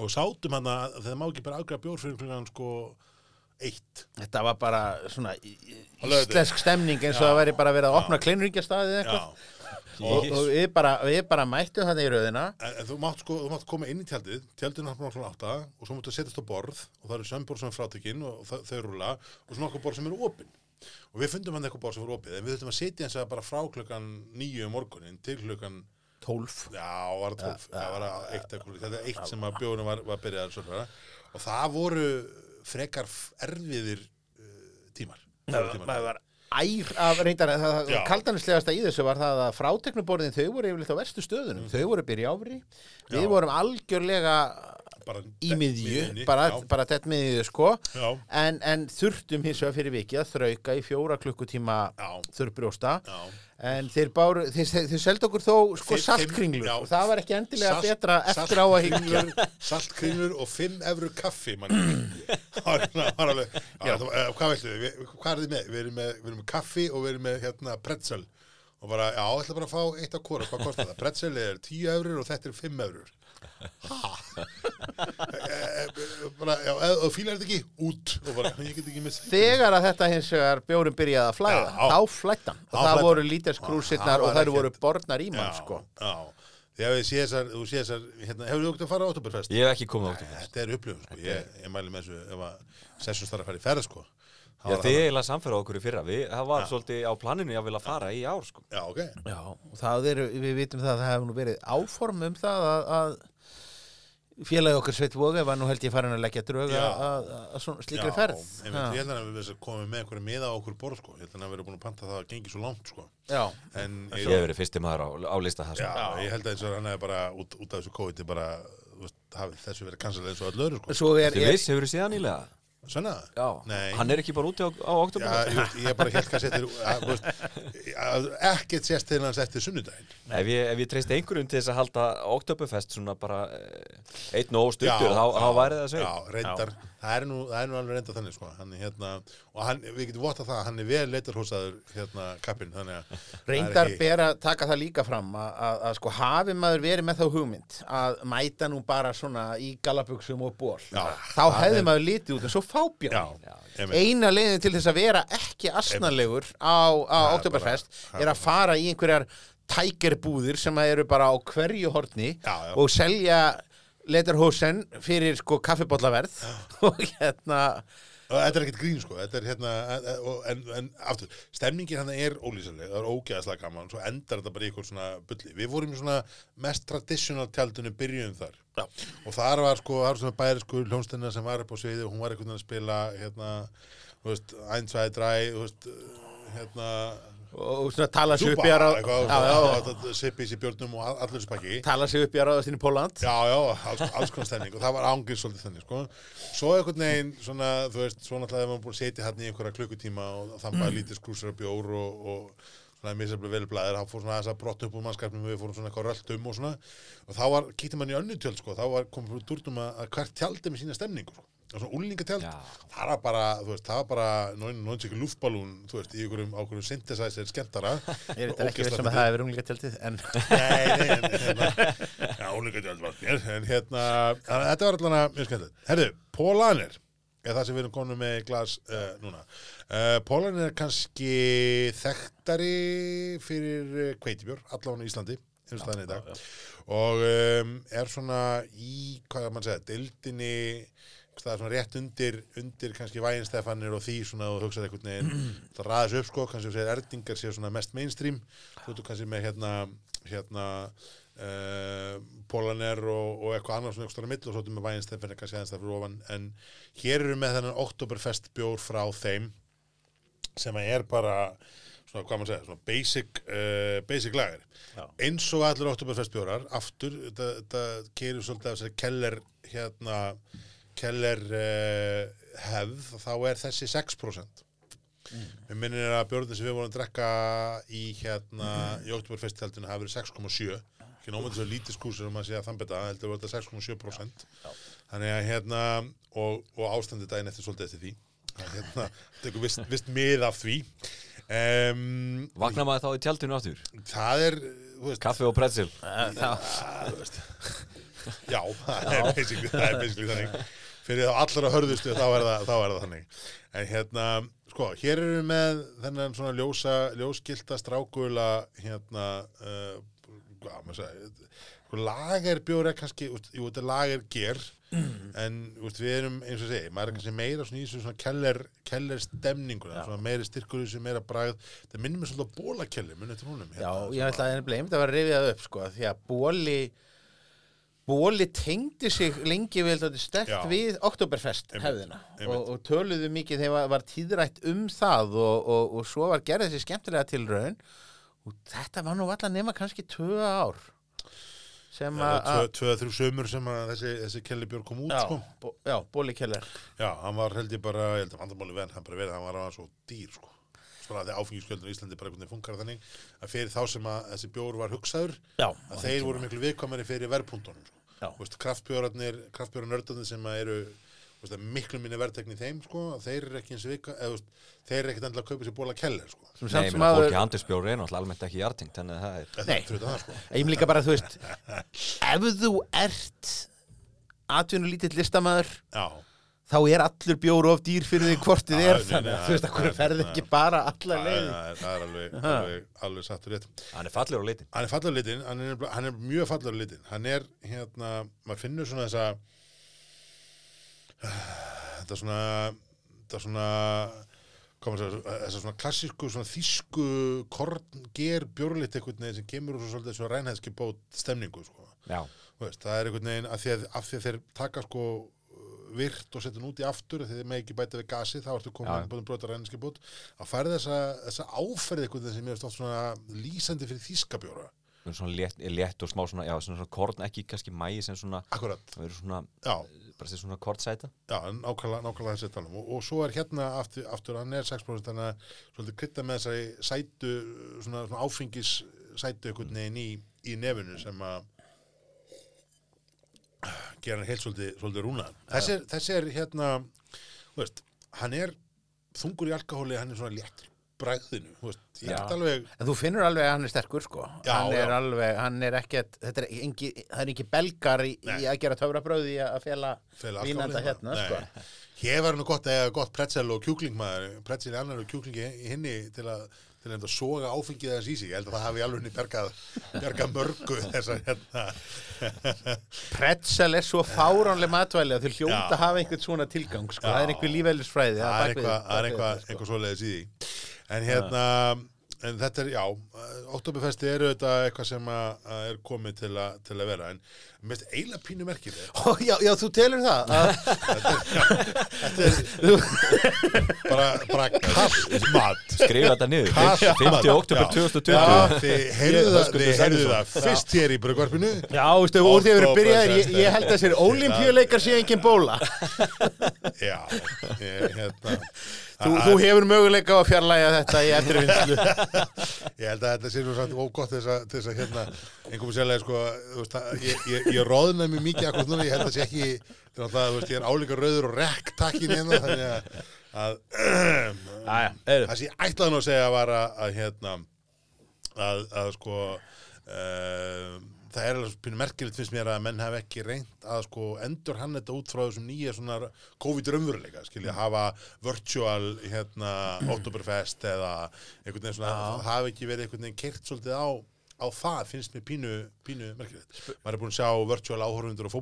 A: og sátum hann að þeir má ekki bara afgræða bjór fyrir klukkan sko eitt.
B: Þetta var bara svona íslensk stemning eins og
A: Já.
B: það væri bara verið að opna kleinringjastaðið eitthvað. og, og við, bara, bara mættum þannig í rauðina
A: En, en þú, mátt, sko, þú mátt koma inn í tjaldið, tjaldið er náttúrulega átta og svo máttu setjast á borð og það eru sömbor sem er frátekinn og þau, þau rúla og svona okkur borð sem eru opinn. Og við fundum hann eitthvað borð sem eru opið en við þurftum að setja eins og bara frá klukkan nýju um morgunin til klukkan,
B: 12
A: já, var það tólf, það var að eitt þetta er eitt sem að bjóðunum var, var byrjað og það voru frekar erfiðir uh, tímar.
B: maður var ær af reyndar það kaldanislegasta í þessu var það að fráteknuborðin þau voru yfirleitt á verstu stöðunum. Þau voru byrja áfri við
A: Mm.
B: Vorum algjörlega í miðju, bara, bara tett miðju sko. En, en þurftum hins vegar fyrir vikið að þrauka í fjóra klukkutíma þurrbrjósta. En þeir báru, þeir, þeir, þeir seldu okkur þó sko saltkringlur. og það var ekki endilega
A: Salt-
B: betra eftir á að higgja
A: saltkringlur, og 5 eurur kaffi eh, hvað veistu, við, hvað er þið með? Við erum með, við erum með kaffi og við erum með hérna, pretzel. Og bara, já, ætla bara að fá eitt af hvora, hvað kostar það? Pretzel er 10 eurur og þetta er 5 eurur bara, já, ef þú fílar þetta ekki, út og bara, ég get ekki missa
B: þegar að þetta hins vegar bjórum byrjaði að flæða
A: Já.
B: þá flættan og
A: Þá
B: það
A: flæddi
B: voru
A: hann.
B: líterskrúsirnar
A: Það
B: og þær voru bornar í mann sko
A: að við sé þessar, þú sé þessar hérna, hefur þú okkur að fara á Oktoberfest?
C: Ég hef ekki komið á okkur
A: Þetta er upplifun, sko. ég, ég mæli með þessu ef að sessjons þarf að fara í ferð, sko. Það
C: Já, þið eiginlega samferða okkur í fyrra við, Það var svolítið á planinu að fara í ár sko.
A: Já, ok.
B: Já, og það eru, við vitum það að það hefur nú verið áform um það að, að félagi okkar Sveit Voga var nú held ég farin að leggja dröga
A: Já.
B: að, slíkri ferð.
A: Ég, held að við komum með einhverju miða á okkur borð, sko. Ég held að við erum búin að panta það að gengi svo langt, sko.
B: Já,
A: En
C: Ég hef verið fyrsti maður á, á lista það
A: Já,
C: sko.
A: ég held að eins og hann hefði bara út, út af þessu COVID bara, þú veist, hafið þessu verið kansalið eins og öll öðru, sko.
B: er, er
C: viss, hefur þið séð nýlega?
A: Svona?
C: Já,
A: Nei.
C: hann er ekki bara úti á, á
A: Já,
C: oktober
A: ég, veist, ég bara held kannski eftir, að, þú veist, að ekkert sést til hans eftir sunnudaginn.
C: Ef ég, ef ég treysti einhverjum til þess að halda Oktoberfest svona bara eh, einn og stuttur, þá, þá væri það sveit.
A: Já, reyndar, það er, nú, það er nú alveg reyndar þannig, sko. Hann hérna, og hann, við getum votað það að hann er vel leitarhósaður, hérna, kappinn, þannig að það er
B: reyndar
A: ekki-
B: ber að taka það líka fram að, að, að sko hafi maður verið með þá hugmynd að mæta nú bara svona í galabuxum og ból,
A: Já,
B: þá hefði
A: er-
B: maður litið út en svo fábjörn. Eina leiðin til þess að vera ekki asnalegur á, á
A: er
B: Oktoberfest
A: bara- er
B: að fara í einhverjar tækerbúðir sem að eru bara á hverju horni
A: Já, já.
B: og selja letarhósen fyrir sko kaffibóllaverð og hérna
A: Og þetta er ekkert grín, sko, er hérna, en, en, en aftur, stemningin hann er ólýsaleg, það er ógæðslega gaman, svo endar þetta bara í eitthvað svona bulli. Við vorum í svona mest traditional tjaldinu byrjuðum þar. Já. Og þar var sko, það var svona bæri sko hljónstina sem var upp á sviði og hún var einhvern veginn að spila, hérna, þú veist, ein, tvei, dræ, þú veist, hérna,
B: og svona tala sig upp í að
A: eitthvað,
B: já, já,
A: já, sippis í björnum og all- allur þessu pakki.
B: tala sig upp í að ráðast inn í Póland
A: Já, já, alls, alls konar stemning. Og það var ángið svolítið þannig, sko. Svo einhvern veginn, svona, þú veist, svo náttúrulega hefur maður búin að setja hann í einhverja klukkutíma og þann bara lítið skrúsar af bjór og, og svona misjaflega velblæðir, þá fór svona þess að brott upp úr mannskapnum við fórum svona eitthvað rölt um og svona. Og þá var, kýtti mann í önnu tjöld, sko, þá var komið svona úlingatjald,
C: Já.
A: það var bara, þú veist, það var bara náttúrulega ekki luftballún, þú veist, í einhverjum ákveðum synthesizer skemmtara.
B: ég þetta ekki veist sem að það hefur unglingatjaldið en
A: Nei, nei, en hérna, já, djöld var mér, en hérna, þetta var allan að mjög skemmtilegt. Herðu, Pólanir er það sem við erum konum með glas uh, núna. Uh, Pólanir er kannski þekktari fyrir uh, kveitibjór, allavega í Íslandi, eins og þannig í dag, og um, er svona í, hvað er mann að segja, deildinni, það er svona rétt undir, undir kannski væginstefanir og því svona og hugsaði einhvern veginn, það ræðis upp sko, kannski þú segir erdingar séu svona mest mainstream, þú ert kannski með hérna, hérna, uh, Polaner og, og eitthvað annars svona eitthvað mill og svo ertu með væginstefanir kannski aðeins það fyrir ofan, en hér eru með þennan Oktoberfest bjór frá þeim, sem er bara svona, hvað maður segja, svona basic, uh, basic lager.
B: Já.
A: Eins og allir Oktoberfest bjórar, aftur, þetta, kerir svolítið af þessari keller, hérna, keller uh, hefð, þá er þessi 6%. Mm. Við minnir að björðin sem við vorum að drekka í hérna, í Oktoberfest-tjaldinu hafi verið 6,7. Ekki nómandi svo lítið skúsur um að segja þann betta, heldur að þetta 6,7%. Þannig að hérna, og, og ástandi daginn eftir svolítið eftir því. Það hérna, tekur vist, vist mið af því. Um,
C: Vaknar maður þá í tjaldinu aftur?
A: það er, veist,
C: Kaffi og pretzel?
A: já, það það er basically þannig. Fyrir þá allra hörðustu þá er það, þá er það þannig. En hérna, Sko, hér erum við með þennan svona ljósa, ljóskilta strákula hérna uh, hvað maður segja sko, lagerbjór er kannski, jú, þetta er lagerger en úst, við erum, eins og segi, maður er kannski meira svona í þessu svona keller, keller stemninguna, svona meiri styrkur í þessu meira bragð, það minnum mér svolítið á bólakelli, munið til húnum
B: Já, ég ætla að nefnilega einmitt að vera rifið upp sko, því að bóli bóli tengdi sig lengi vel stert
A: Já.
B: við Oktoberfest hefðina. Og, og töluðu mikið þegar var, tíðrætt um það og, og, og svo var gerð þessi skemmtilega tilraun. Og þetta var nú allan nema kannski tvö ár sem að
A: tvö, þrjú sömur sem að þessi, þessi kellibjór kom út,
B: já,
A: sko.
B: Bó, já, bóli keller.
A: Já, hann var held ég bara, ég held að vandamáli venn, hann bara verið, hann var aðeins svo dýr, sko. Svona að áfengiskjöldun í Íslandi bara einhvern veginn funkar þannig að fyrir þá sem að þessi bjór var hugsaður,
B: Já,
A: að þeir voru miklu viðkvæmari fyrir verðpuntunum, sko.
B: Já.
A: Þú veist, kraftbjórarnir, kraftbjórarnördarnir sem að eru, þú veist, að miklu minni verðtekni þeim, sko, að þeir eru ekki eins vika, eða, þú veist, þeir eru ekkert endilega að kaupa sér bóla keller, sko.
B: sem
C: Nei,
B: samt
C: ég
B: sem
C: meina, fólki handelsbjóri er náttúrulega almennt ekki jarting, þannig að það er
B: Nei.
A: Sko.
B: Ég vil líka bara, þú veist ef þú ert atvinnu lítill listamæður
A: Já,
B: þá er allur bjór of dýr fyrir því hvort þið er þannig. að þú veist að hverju ferði ekki bara alla leið?
A: er, það er alveg, alveg, alveg sattur rétt.
C: hann er fallegur á litin
A: hann er fallegur litin, hann er, hann er mjög fallegur litin hann er, hérna, maður finnur svona þessa þetta svona þetta svona koma að svona klassísku svona þýsku kornger bjórlit einhvern veginn sem kemur úr svo svolítið svo rænhæðski bót stemningu sko.
C: Já,
A: Þú veist, það er veginn af því að, af því að þeir taka sko virt og setja hann út í aftur því þeir með ekki bæta við gasi, þá ertu komin búin brota rænhæðski bót, að færi þessa, þessa áferð veginn sem veist oft svona lýsandi fyrir þýskabjóra.
C: Svona létt, létt og smá svona, já, svona, svona korn, ekki kannski mægi sem svona,
A: Akkurat,
C: svona,
A: já,
C: bara þessi svona kortsæta.
A: já, nákvæmlega, nákvæmlega þessi talum og, og svo er hérna aftur, aftur hann er 6% þannig að svolítið krydda með þessari sætu, svona, svona áfengis sætu einhvern veginn í, í nefinu sem að gera hann heilt svolítið, svolítið rúna þessi, er- þessi er hérna þú veist, hann er þungur í alkohóli, hann er svona léttur í bræðinu, þú veist, alveg
B: En þú finnur alveg að hann er sterkur sko.
A: Já,
B: hann er
A: já.
B: alveg, hann er ekkert þetta er engi, það er ekki belgar í, í að gera töfrabröði að fela vínanda hérna sko.
A: Hér var nú gott að eiga gott pretzel og kjúkling maður, pretzel í annar og kjúkling í í hinni til að til að soga áfengið þess í sig. Ég held að það hafi alveg bergað, bergað mörgu þessar hérna.
B: Pretzel er svo fáránlega matvæli að þau hljóta hafa einhvern svona tilgang sko. Það er einhver lífælisfræði
A: Það er er eitthvað, eitthvað svoleiðis í því. En hérna, en þetta er, já, Oktoberfesti eru þetta eitthvað sem að, er komið til, a, til að vera. En mér finnst eiginlega pínu merkileg.
B: Ó, já, já, þú telur það að,
A: Bara, bara kallt mat.
C: Skrifa þetta niður,
A: Kallt
C: 50.
A: mat.
C: oktober
A: Já.
C: 2020.
A: Já, þið heyrðu það, þið heyrðu það fyrst hér í brugvarpinu.
B: Já, veistu, úr því að við erum byrjaðir, ég, ég held að þessir olimpíuleikar sé engin bóla.
A: Já, ég, hérna,
B: Þú, þú hefur möguleika á að fjarlæga þetta í eftirvinnslu.
A: ég held að þetta sé nú samt ógott til þess að, þess að hérna, einhverjum sérlega, sko, veist, að ég, ég, ég róðnaði mig mikið akkur núna, ég held að sé ekki, það, veist, ég er álíka rauður og rekk takkin hérna, þannig að, að það ætlaði nú að segja var að, að hérna, að, að sko, uh, það er alveg pínu merkilegt finnst mér að menn hafa ekki reynt að sko endur hann þetta út frá þessum nýja svona COVID-raunveruleika, skilja, hafa virtual, hérna, Oktoberfest eða einhvern veginn svona, hafi ekki verið einhvern veginn kert svolítið á á það finnst mér pínu, pínu merkilegt. Maður er búin að sjá virtual áhorfundur á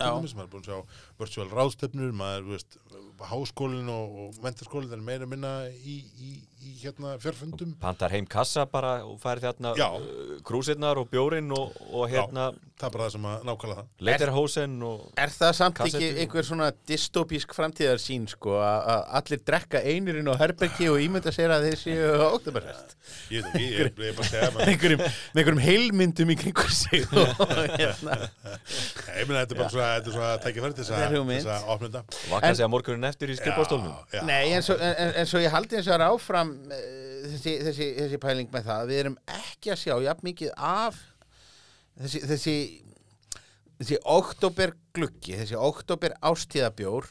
B: Já.
A: dæmis, maður er búin að sjá virtual ráðstefnur, maður, veist, háskólinn og, og mentaskólinn, það er meira minna í, í, í hérna fjárfundum.
C: Pantar heim kassa bara og færi þarna
A: Já.
C: uh, krúsirnar og bjórin og, og hérna
A: Það er bara það sem að nákvæmlega það.
C: leiterhósen og
B: Er það samt
C: Kassettu.
B: ekki einhver svona dystopísk framtíðarsýn sko að að allir drekka einirinn á herbergi og ímynda sér að þeir séu á oktoberfest
A: Ég veit ekki, ég, er bara að segja
B: með
A: maður.
B: einhverjum, með einhverjum heilmyndum í kringur sig hérna.
A: Ég meina, þetta er bara svona, þetta er svona að tækja fyrir þess að, þess að opna þetta.
C: vakna
B: En-
C: sig að morgunin eftir í
A: já.
B: Nei, en svo, en, en svo ég haldi eins og er áfram uh, þessi, þessi, þessi pæling með það við erum ekki að sjá jafn mikið af þessi þessi, þessi oktober gluggi þessi oktober ástíðabjór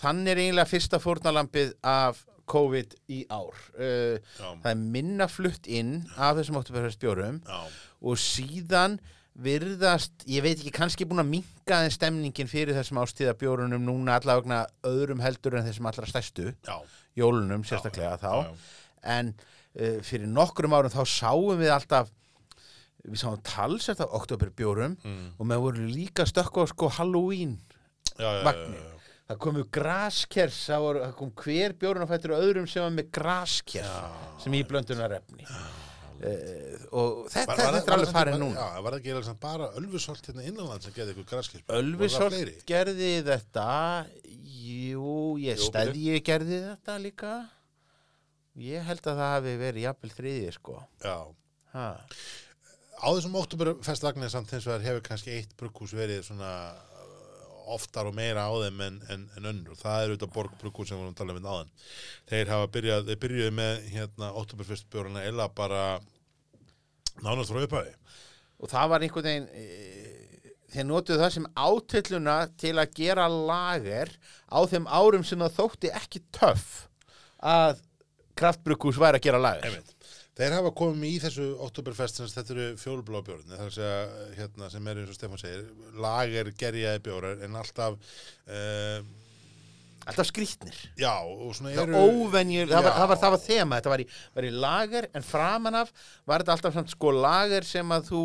B: þannig er eiginlega fyrsta fórnalampið af COVID í ár. Uh, það er minna flutt inn af þessum oktoberfestbjórum
A: Já,
B: og síðan virðast, ég veit ekki, kannski búin að minka en stemningin fyrir þessum ástíðabjórunum núna allavegna öðrum heldur en þessum allra stærstu,
A: Já,
B: jólunum sérstaklega þá,
A: já, já.
B: en uh, fyrir nokkrum árum þá sáum við alltaf við sáum talsert af oktoberbjórum
A: Mm.
B: og með voru líka stökku á sko Halloween
A: Já, já, já,
B: Vagni.
A: já, já.
B: það komu graskers það, voru, það kom hver bjórun á fættur öðrum sem var með graskers sem í blöndunar efni uh, og þetta,
A: Var- var-
B: þetta er alveg
A: það ekki-
B: núna.
A: Já, var það ekki samt bara Ölfusholt hérna innanland sem geði ykkur graskirp
B: Ölvisholt gerði þetta. Jú, ég
C: Jú,
B: stæði gerði þetta líka. Ég held að það hafi verið jafnvel þriði sko.
A: Já,
B: ha.
A: á þessum oktoberfestvagnir samt hins vegar hefur kannski eitt brugghús verið svona oftar og meira á þeim en, en, en önnur. Það er auðvitað borg brugghús sem við vorum að tala um áðan. Þeir hafa byrjað, þeir byrjuðu með hérna oktoberfestbjórana eða bara nánast frá upphæði
B: og það var einhvern veginn e, þeir notuðu það sem átilluna til að gera lager á þeim árum sem það þótti ekki töff að kraftbrukkús væri að gera lager.
A: Þeir hafa komið í þessu Oktoberfest sem þetta eru fjólblóðbjórn það er að segja, hérna, sem er eins og Stefán segir lager gerjaði bjórar en alltaf uh,
B: alltaf skrýtnir
A: já, og svona
B: það,
A: eru
B: óvenjur, það, var,
A: Já.
B: það, var, það var þema þetta var í, var í lager en framan af var þetta alltaf samt sko lager sem að þú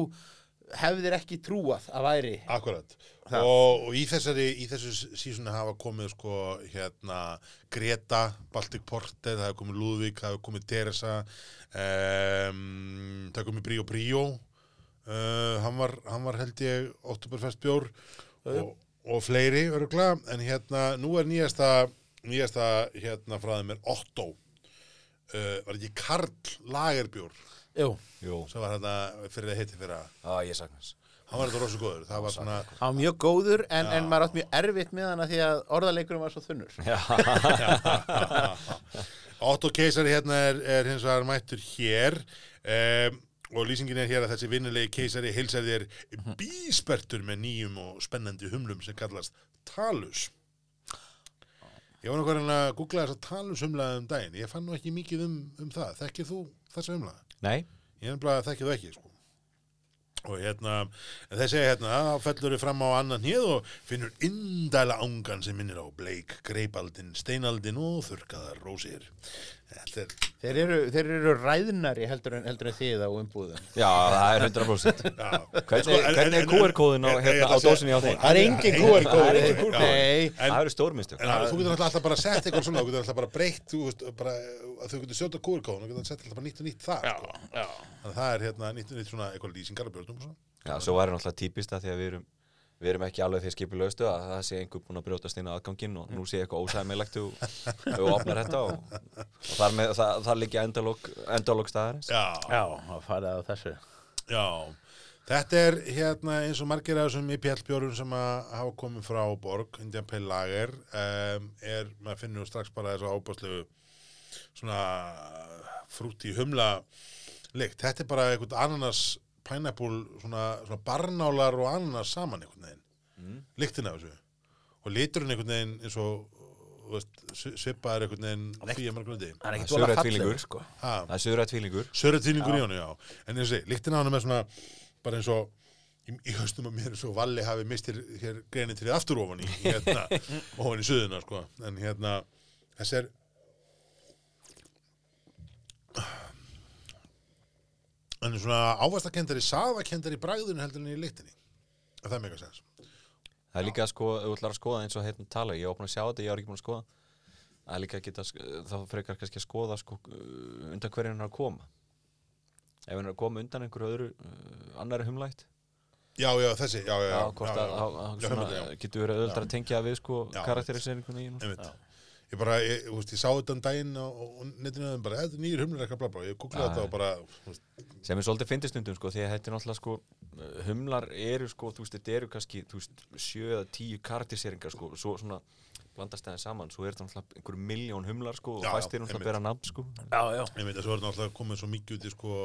B: hefðir ekki trúað að væri
A: Akkurat. og, og í þessari í þessu sísunni hafa komið sko hérna Greta, Baltic Porter það hefur komið Lúðvík, það hefur komið Teresa um, það hefur komið Bríó Bríó uh, hann, var, hann var held ég Oktoberfest bjór og, og fleiri örgla en hérna nú er nýjasta nýjasta hérna frá þeim er Otto. Uh, var ekki Karl Lagerbjór
B: Jú,
C: Jú,
A: sem var hérna fyrir að heiti fyrir að
C: á, ég sakna þess.
A: Hann var þetta rosa góður. Það var svona
B: hann var mjög góður en,
A: Já.
B: en maður átt mjög erfitt með hana því að orðaleikurum var svo þunnur.
C: Já,
A: Otto keisari hérna er, er hins vegar mættur hér. Um, og lýsingin er hér að þessi vinnulegi keisari heilsar þér bíspertur með nýjum og spennandi humlum sem kallast talus. Ég var nokkuð að googla þess að talus humlaði um daginn. Ég fann nú ekki mikið um, um það. Þekkir þú þessa humlaði?
C: Nei,
A: Ég er bara að þekki þú ekki sko. og hérna en þeir segja hérna þá fellur þau fram á annan hér og finnur indæla ángan sem minnir á bleik, greipaldin, steinaldin og þurrkaðar rósir er
B: þeir eru, þeir eru ræðnari heldur en, heldur en þið á umbúðum
C: já, það er 100%
A: já,
C: Hvernig,
A: Sko, en-
C: er QR-kóðin á, hérna, á dósinni á þeim?
B: það er engin
A: Engin
B: QR
A: QR-kóður.
B: kóður
A: Já.
B: nei,
A: En-
C: Það eru stórmistök
A: en þú getur alltaf bara að setja eitthvað svona þú getur alltaf bara breytt þú getur sjóta kúrkóðun og getur að setja alltaf bara nýtt og nýtt það sko. það er hérna nýtt og nýtt svona eitthvað lýsingar af björnum og svona.
C: Já, svo væri náttúrulega típist að því að við erum við erum ekki alveg því skipulaustu að það sé einhver búinn að brjótast inn á aðganginn og nú sé eitthvað ósæmilegt og og opnar þetta og, og þar, með, það, þar liggja endalók, endalók staðarins.
A: Já,
B: já, það farið á þessu.
A: Já, þetta er hérna eins og margir af þessum IPL-bjórum sem að hafa komið frá Borg, Indian Pale Lager um, er, maður finnur strax bara þess að ábúrslu svona frúti humla lykt, þetta er bara einhvern ananas pineapple, svona, svona barnálar og ananas saman einhvern veginn
C: Mm.
A: lyktin af þessu og liturinn einhvern veginn eins og þú veist, svi- svipaður einhvern veginn því að margrundi
B: það er
C: er
B: fallegur
C: fílingur.
B: sko.
A: ha,
C: Það er söðrætt fílingur
A: Sörðtýningur í honum, já. En eins og sé, líktin á hann er svona, bara eins og í, í haustum að mér eins og Valli hafi mistir hér greinir til aftur ofan í, hérna, ofan í suðuna, sko. En hérna, þess er, hann er svona ávastakendari, saðakendari í bragðinu heldur en í líktinni. Það er mega sens.
C: Það er líka að skoða, ætlar að skoða eins og hérna tala ég var búin að sjá þetta, ég var ekki búin að skoða Það er líka að geta, þá frekar kannski að skoða sko, uh, undan hverju hann er að koma Ef hann er að koma undan einhverju öðru uh, annari humlætt
A: Já, já, þessi, já, já,
C: Já,
A: já.
C: hvort
A: já,
C: að,
A: já,
C: að, að
A: Já,
C: svona,
A: já.
C: getur verið auðvitað að tengja við sko
A: Já,
C: karakteriseringunni í nú
A: Einmitt. Ég bara, ég, þú veist, ég sá þetta um daginn og, og netinu og bara, þetta er nýjur humlar eitthvað bla bla, ég googlaði þetta og bara, veist,
C: sem er svolítið fyndistundum sko því að þetta er náttúrulega sko humlar eru sko, þú veist, þetta eru kannski þú veist, sjö eða tíu karakteriseringar sko, svo svona blandast það saman svo er þetta náttúrulega einhverjum miljón humlar sko og fæstir náttúrulega
A: einmitt.
C: bera nafn sko.
B: Já, já.
A: Ég veit að svo er náttúrulega komið svo mikið út í sko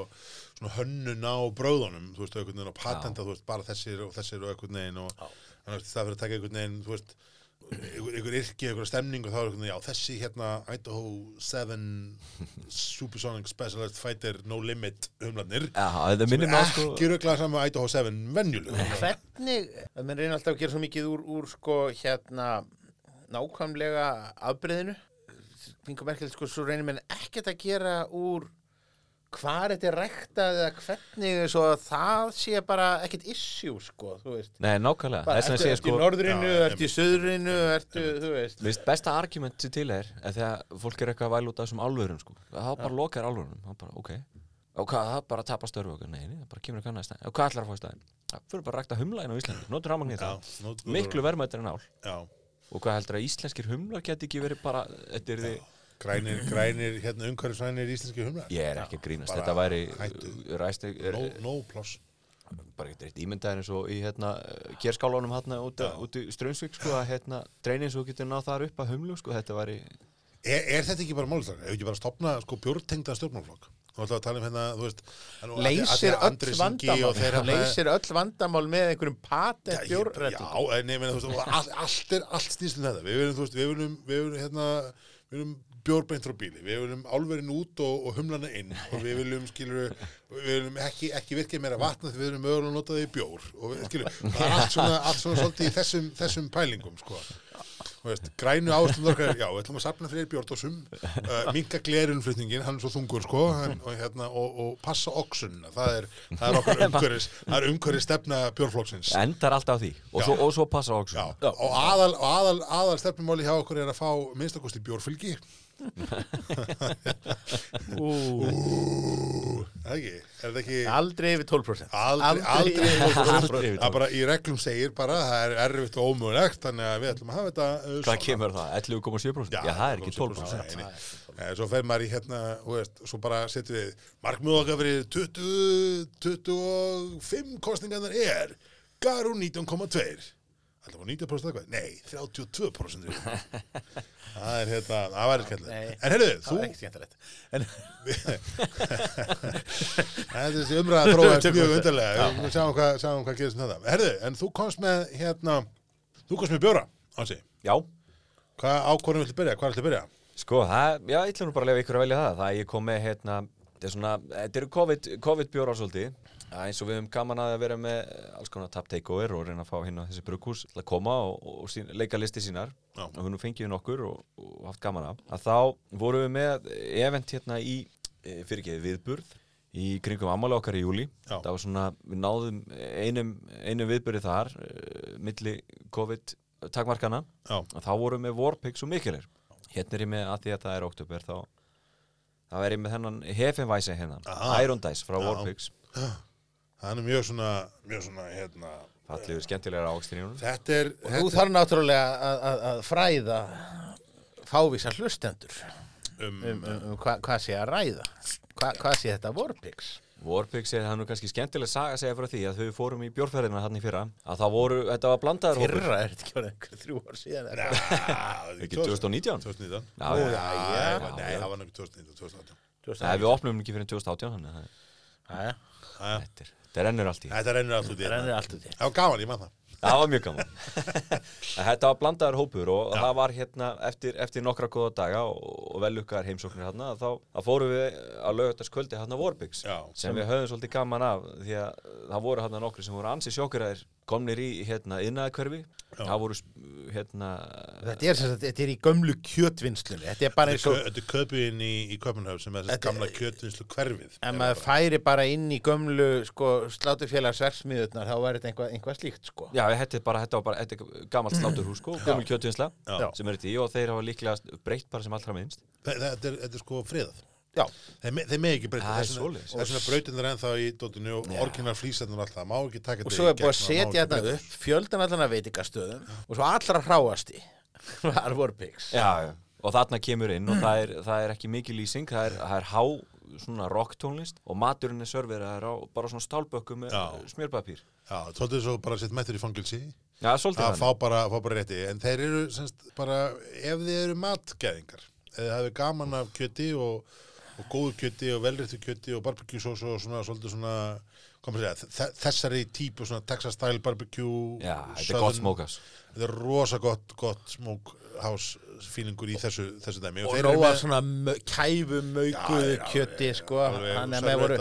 A: svona hönnun á bröðunum þú veist, á patenta, þú veist, bara þessir og þessir og einhvern veginn og þannig að það fyrir að taka einhvern veginn, þú veist ykkur yrki, ykkur stemning og þá er ykkur, já, þessi hérna Idaho 7 Supersonic Specialist Fighter No Limit humlarnir
C: Já, það minnir mig á sko
A: ekki rugglega saman með Idaho 7 venjuleg
B: Hvernig, það menn reyna alltaf að gera svo mikið úr, úr sko hérna nákvæmlega afbreyðinu Fingum merkilegt sko, svo reynir menn ekkert að gera úr hvar þetta er ræktað eða hvernig svo að það sé bara ekkert issue sko, þú veist.
C: Nei, nákvæmlega,
B: bara, ertu, ertu í
C: sko
B: norðrinu,
A: Já,
B: ertu í söðrinu ertu, þú veist.
C: Þú veist, besta argument sem til er er þegar fólk er eitthvað að væla út af þessum álverum sko. það bara lokar álverum, það bara, ok. Og hvað, það bara tapar störfu okkur, nei, það bara kemur ekki annað í stæðin og hvað ætlar að fá í stæðin? Það fyrir bara að rækta humla inn á Íslandi, notur í
A: Já,
C: það. miklu verðmættir en ál. Og hvað heldur að íslenskir humlar geti ekki verið bara, þetta er því
A: grænir, grænir hérna umhverfisvænir íslenski humlar
C: ég er ekki að grínast,
A: Bara
C: þetta væri
A: hættu.
C: ræst, er,
A: No, no pláss
C: bara ekki reitt ímyndaðin eins og í hérna kérskálunum hérna út, út í Strömsvík sko að hérna dreinin svo getur náð þar upp að humlu sko, þetta væri
A: Er, er þetta ekki bara málstæðan? Ef ekki bara stopna sko bjórtengda stjórnmálflokk? Þú ætla að tala um hérna, þú veist
B: leysir öll vandamál
A: og þeir hafa-
B: leysir öll vandamál með einhverjum patent bjórrættu
A: Já, en ég meina, þú veist, allt er, allt snýst um þetta. Við viljum, þú veist, við viljum, við viljum, hérna, við viljum bjórbeint frá bíli, við viljum álverinn út og, og humlana inn. Og við viljum, skilur, við viljum ekki, ekki virkið meira vatna því við viljum mögulega nota því bjór. Og skilur, það er allt svona, allt svona svolítið í þessum, þessum pælingum, sko. Þú Veist, grænu áslum okkar, já, við ætlum að sapna fyrir bjórdósum, uh, minka glerunflutningin, hann er svo þungur, sko, hann, og, hérna, og, og passa oxunna, það er, það er okkar umhverfis, það er umhverfis stefna bjórflokksins.
C: endar alltaf á því. Og svo, og svo passa
A: Já, og aðal, og aðal, aðal stefnumáli hjá okkur er að fá minnstakosti bjórfylgi ekki, er það ekki
B: aldrei yfir 12%
A: aldrei, aldrei,
C: yfir
A: það bara í reglum segir bara það er erfitt og ómögulegt þannig að við ætlum að hafa þetta uh,
C: hvað kemur það? 11,7%? Já, það er ekki 12%
A: Nei, nei. Nei, Svo fer maður í hérna, þú veist, svo bara setjum við fyrir 20, 25 kostningarnar er Garú 19,2 Alltaf var 90% eða hvað? Nei, 32% Það. Er hérna, það skemmtilegt.
B: Nei.
A: En heyrðu,
B: það
A: þú,
B: er ekki skemmtilegt. En
A: þetta er þessi umræða þróaðist mjög undarlega. Við sjáum hvað, sjáum hvað gerist með þetta. Heyrðu, en þú komst með, hérna Þú komst með bjóra, Ansi.
C: Já,
A: Hvað ákvörðum viltu byrja? Hvað viltu byrja?
C: sko, það, já, ég ætlum nú bara að lefa ykkur að velja það. Það ég kom með, hérna, þetta er svona þetta eru COVID, COVID bjóra svolítið Er eins og við höfum gaman að vera með alls konar tap takeover og reyna að fá hérna þessi brukhús til að koma og, og sín, leika listi sínar
A: Já.
C: og við nú fengið nokkur og, og haft gaman af að þá vorum við með event hérna í fyrirgeði viðburð í kringum amála okkar í júli
A: Já.
C: það var svona, við náðum einum, einum viðburði þar milli COVID takmarkana og þá vorum við með Warpix og Mikkelir hérna er ég með að því að það er oktober þá þá er ég með þennan Hefenvæse hérna,
A: Aha.
C: Iron Dice frá
A: Já. Það er mjög svona, mjög svona, hérna
C: fallegur skemmtilegra ákstin í honum.
A: Þetta er,
B: þú
A: þetta
B: þarf náttúrulega að, að, að fræða fávísa hlustendur
A: um,
B: um, um, um hva, hvað sé að ræða. Hva, hvað sé þetta Warpix
C: Warpix er það nú kannski skemmtileg saga að segja frá því að þau fórum í bjórferðina hann í fyrra að það voru, þetta var blandaður hópur.
B: Fyrra er þetta ekki orðið einhver þrjú ár síðan
A: Næ,
C: ekki 2019
A: 2019
C: Já,
A: Já,
C: já,
A: já,
B: já.
A: Nei, það var náttúrulega 2019, 2018
C: Nei, við opnum ekki fyrir 2018 þannig að
B: Jæja,
A: Jæja.
C: þetta er- þetta rennur allt í
A: Þetta rennur allt út í
B: það
A: þetta
B: rennir allt út í
A: Það var gaman, ég man það.
C: Það var mjög gaman. Þetta var blandaður hópur og það var hérna eftir, eftir nokkra góða daga og, og velukkaðar heimsóknir hérna þá, þá fórum við að lögutaskvöldi hérna Warpix
A: Já.
C: sem við höfðum svolítið gaman af því að það voru hérna nokkri sem voru ansi sjokkuraðir komnir í hérna innaðkverfi það voru hérna
B: þetta er, sagt, þetta er í gömlu kjötvinnslunni. Þetta er bara eins og
A: Þetta er köpun í, í Köpunhöf sem er þessi
B: Þetta-
A: gamla kjötvinslu hverfið
B: ef maður færi bara inn í gömlu sko, sláturfélagsversmiðunar þá væri þetta einhvað, einhvað slíkt sko.
C: Já, þetta er bara, þetta var bara, þetta er gamalt sláturhús sko, gömul kjötvinnsla
A: Já.
C: sem er þetta í og þeir hafa líklega breytt bara sem allra minnst.
A: Þetta er, þetta er sko friðað
B: Já,
A: Þeir, þeir með ekki breyta.
C: Það er
A: Þess vegna brautin er ennþá í dóttinu og orginar flýsarnir og allt það. Má ekki taka
B: og
A: þetta
B: svo
A: í
B: er búið að setja þetta upp fjöldan allan að veitingastöðum og svo allra hráasti var Warpix.
C: Já, já. og þarna kemur inn og það er, það er ekki mikið lýsing, það er, það er há svona rocktónlist og maturinn er serveraður á bara svona stálbökku með
A: Já.
C: smjörpapír.
A: Já, svolítið svo bara sett mættur í fangilsi
C: Já, svolítið
A: að fá bara, fá bara rétti. En þeir eru semst bara ef þið eru matgæðingar eða hefur gaman af kjöti og, og góðu kjöti og velréttu kjöti og barbecue sós og svona svolítið svona hvað maður segja, þe- þessari típu svona Texas style barbecue
C: Já, þetta er gott smókas
A: þetta er rosa gott, gott smokehouse feelingur í þessu, þessu dæmi.
B: Og
A: þeir eru
B: nóga
A: með-
B: svona mö- kæfu maukuðu
A: Já, já,
B: kjöti
A: já,
B: sko.
A: alveg,
B: hann er
A: og
B: með voru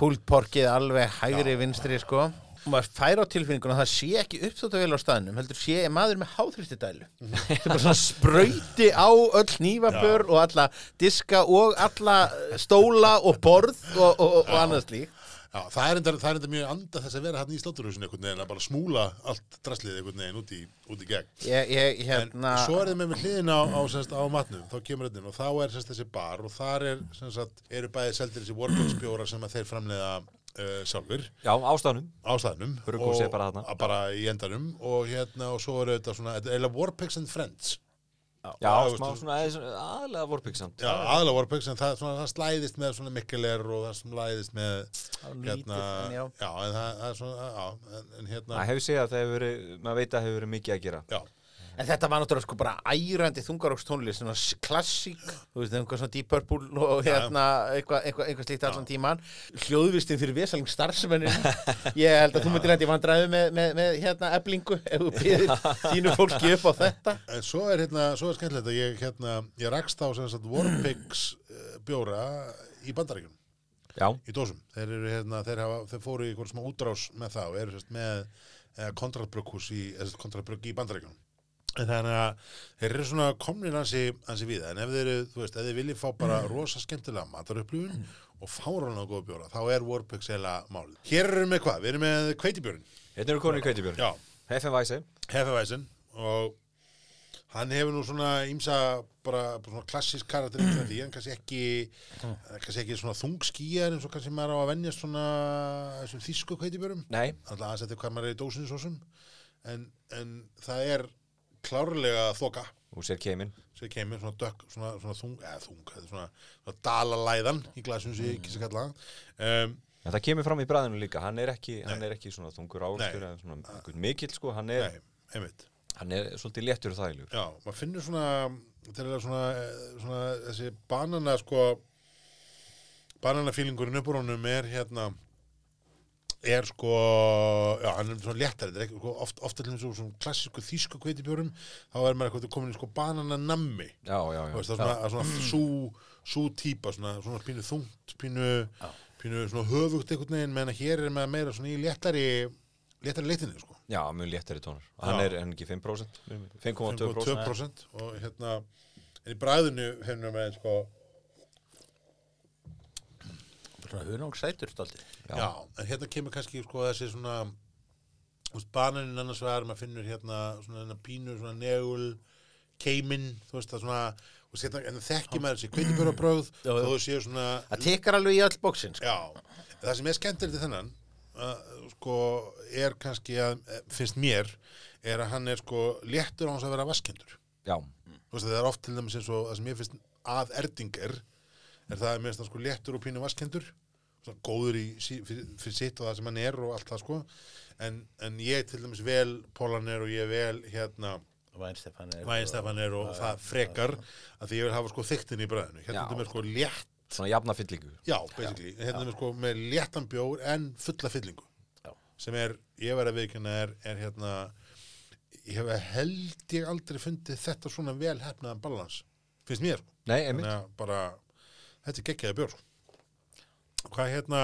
B: púltporkið alveg hægri vinstri sko. og maður fær á tilfinninguna að það sé ekki uppþótt vel á staðnum heldur sé maður með háþrýstidælu.
A: Mhm.
B: sem bara svona sprauti á öll nýfabör og alla diska og alla stóla og borð og, og, og annað slík
A: Já, það er enda, það er enda mjög anda þess að vera hann í sláturhúsinu einhvern veginn að bara smúla allt draslið einhvern veginn út í, út í gegn.
B: Ég, ég,
A: En
B: hérna
A: svo er þið með með hliðina á, á, semst, á matnum, þá kemur inn og þá er semst, þessi bar og þar er, semst, eru bæði seldir þessi bjórar sem þeir framleiða uh, sjálfur.
C: Já, ástæðanum
A: á staðnum
C: Brugghúsið bara þarna.
A: bara í endanum. Og hérna og svo eru þetta svona, eiginlega Warpigs and Friends.
C: Já,
A: Já,
C: smá svona, eða aðlega vorpiksamt
A: Já, aðalega Warpigs en það, svona, það slæðist með svona mikkeler og það slæðist með
B: lítið,
A: hérna,
B: en já.
A: en það, það er svona, já, en, en hérna
C: Það hefur séð að það hefur verið, maður veit að það hefur verið mikið að gera.
A: Já,
B: En þetta var náttúrulega sko bara ærandi þungarókstónlist, svona klassík, þú veist, einhvað svona Deep Purple og hérna eitthvað eitthva, eitthva slíkt allan tíman. Hljóðvistin fyrir vesaling starfsmennin. Ég held að þú myndir hætti vandræðu með, með, með hérna eblingu ef þú býðir þínu fólki upp á þetta.
A: En svo er hérna, svo er skemmtilegt að ég hérna, ég rakst á sem sagt Warpigs uh, bjóra í bandaríkjunum,
C: Já,
A: í dósum. Þeir eru hérna, þeir hafa, þeir fóru í einhver smá útrás með og eru sérst með eh, kontratbrugghús í, eða sérst kontratbrugg í bandaríkjunum. Þannig að þeir eru svona komnir ansi, ansi við. En ef þeir eru, þú veist, ef þeir viljið fá bara rosa skemmtilega matarupplifun og fáranlega góða bjóra, þá er Warpigs eða málið. Hér erum við með hvað? Við erum með kveitibjörn.
C: hérna eru konur í kveitibjörn
A: Já,
C: FMVC
A: Hefevæsin og hann hefur nú svona ímsa bara, bara svona klassísk karakter því, en kannski ekki kannski ekki svona þungskýjar eins og kannski maður á að venjast svona þessum þýsku kveitibjörum
C: Nei,
A: alltaf eftir hvað maður er í dósinu svo sem en, en það er klárlega þoka.
C: Og sér keimin.
A: Sem kemur svona dökk, svona, svona þung eða þung, svona, svona dalalæðan í glasinu sem ég ekki sé kalla um,
C: En það kemur fram í bræðinu líka, hann er ekki, hann er ekki svona þungur
A: Nei.
C: eða svona mikill sko, hann er,
A: nei,
C: hann er svolítið léttur og þægilegur.
A: Já, maður finnur svona, þetta er svona, svona þessi banana sko, bananafílingurinn upp úr honum er hérna, er sko, já, hann er svona léttari, er sko, oft, oft eins og svona klassísku þýsku kveitibjórum, þá er maður eitthvað komin í sko banananammi, það er svona, er svona sú, sú típa, svona, svona pínu þungt, pínu, pínu svona höfugt einhvern veginn, meðan hér er maður meira svona í léttari, léttari leitinni, sko.
C: Já, mjög léttari tónar. Hann
A: Já.
C: er hann ekki 5%, 5,2%.
A: 5,2% og hérna en í bræðinu hefnum við með sko,
B: Svona hunangsætur stoltið.
A: já. en hérna kemur kannski sko þessi svona þú veist, bananin annars vegar, maður finnur hérna svona hérna pínu, svona negul keiminn, þú veist það svona og setna, en þekki maður þessi kveitibjörabráð
B: Já, já.
A: þó þú séu svona
B: Það tekkar alveg í öll bóksinn, sko.
A: já, það sem er skemmtilegt í þennan uh, sko, er kannski að, finnst mér er að hann er sko léttur á hans að vera vaskendur
C: Já,
A: þú veist það er oft til dæmis eins og það sem ég finnst að erdingar er það að finnst hann sko léttur og pínu vaskendur góður í, fyrir, fyrir sitt og það sem hann er og allt það sko en, en ég til dæmis vel Pólaner og ég vel hérna
B: Vænstefan er...
A: Væginstefan er og það frekar að því ég vil hafa sko þyktin í bræðinu hérna
C: Já.
A: er þetta með sko létt
C: svona jafna fyllingu.
A: já, basically, hérna er með sko með léttan bjór en fulla fyllingu
B: Já.
A: sem er, ég verð að viðkynna er, er hérna ég hef held ég aldrei fundið þetta svona vel hefnaðan balans finnst mér sko.
C: Nei,
A: að bara þetta er geggjaði bjór. Sko. hvað hérna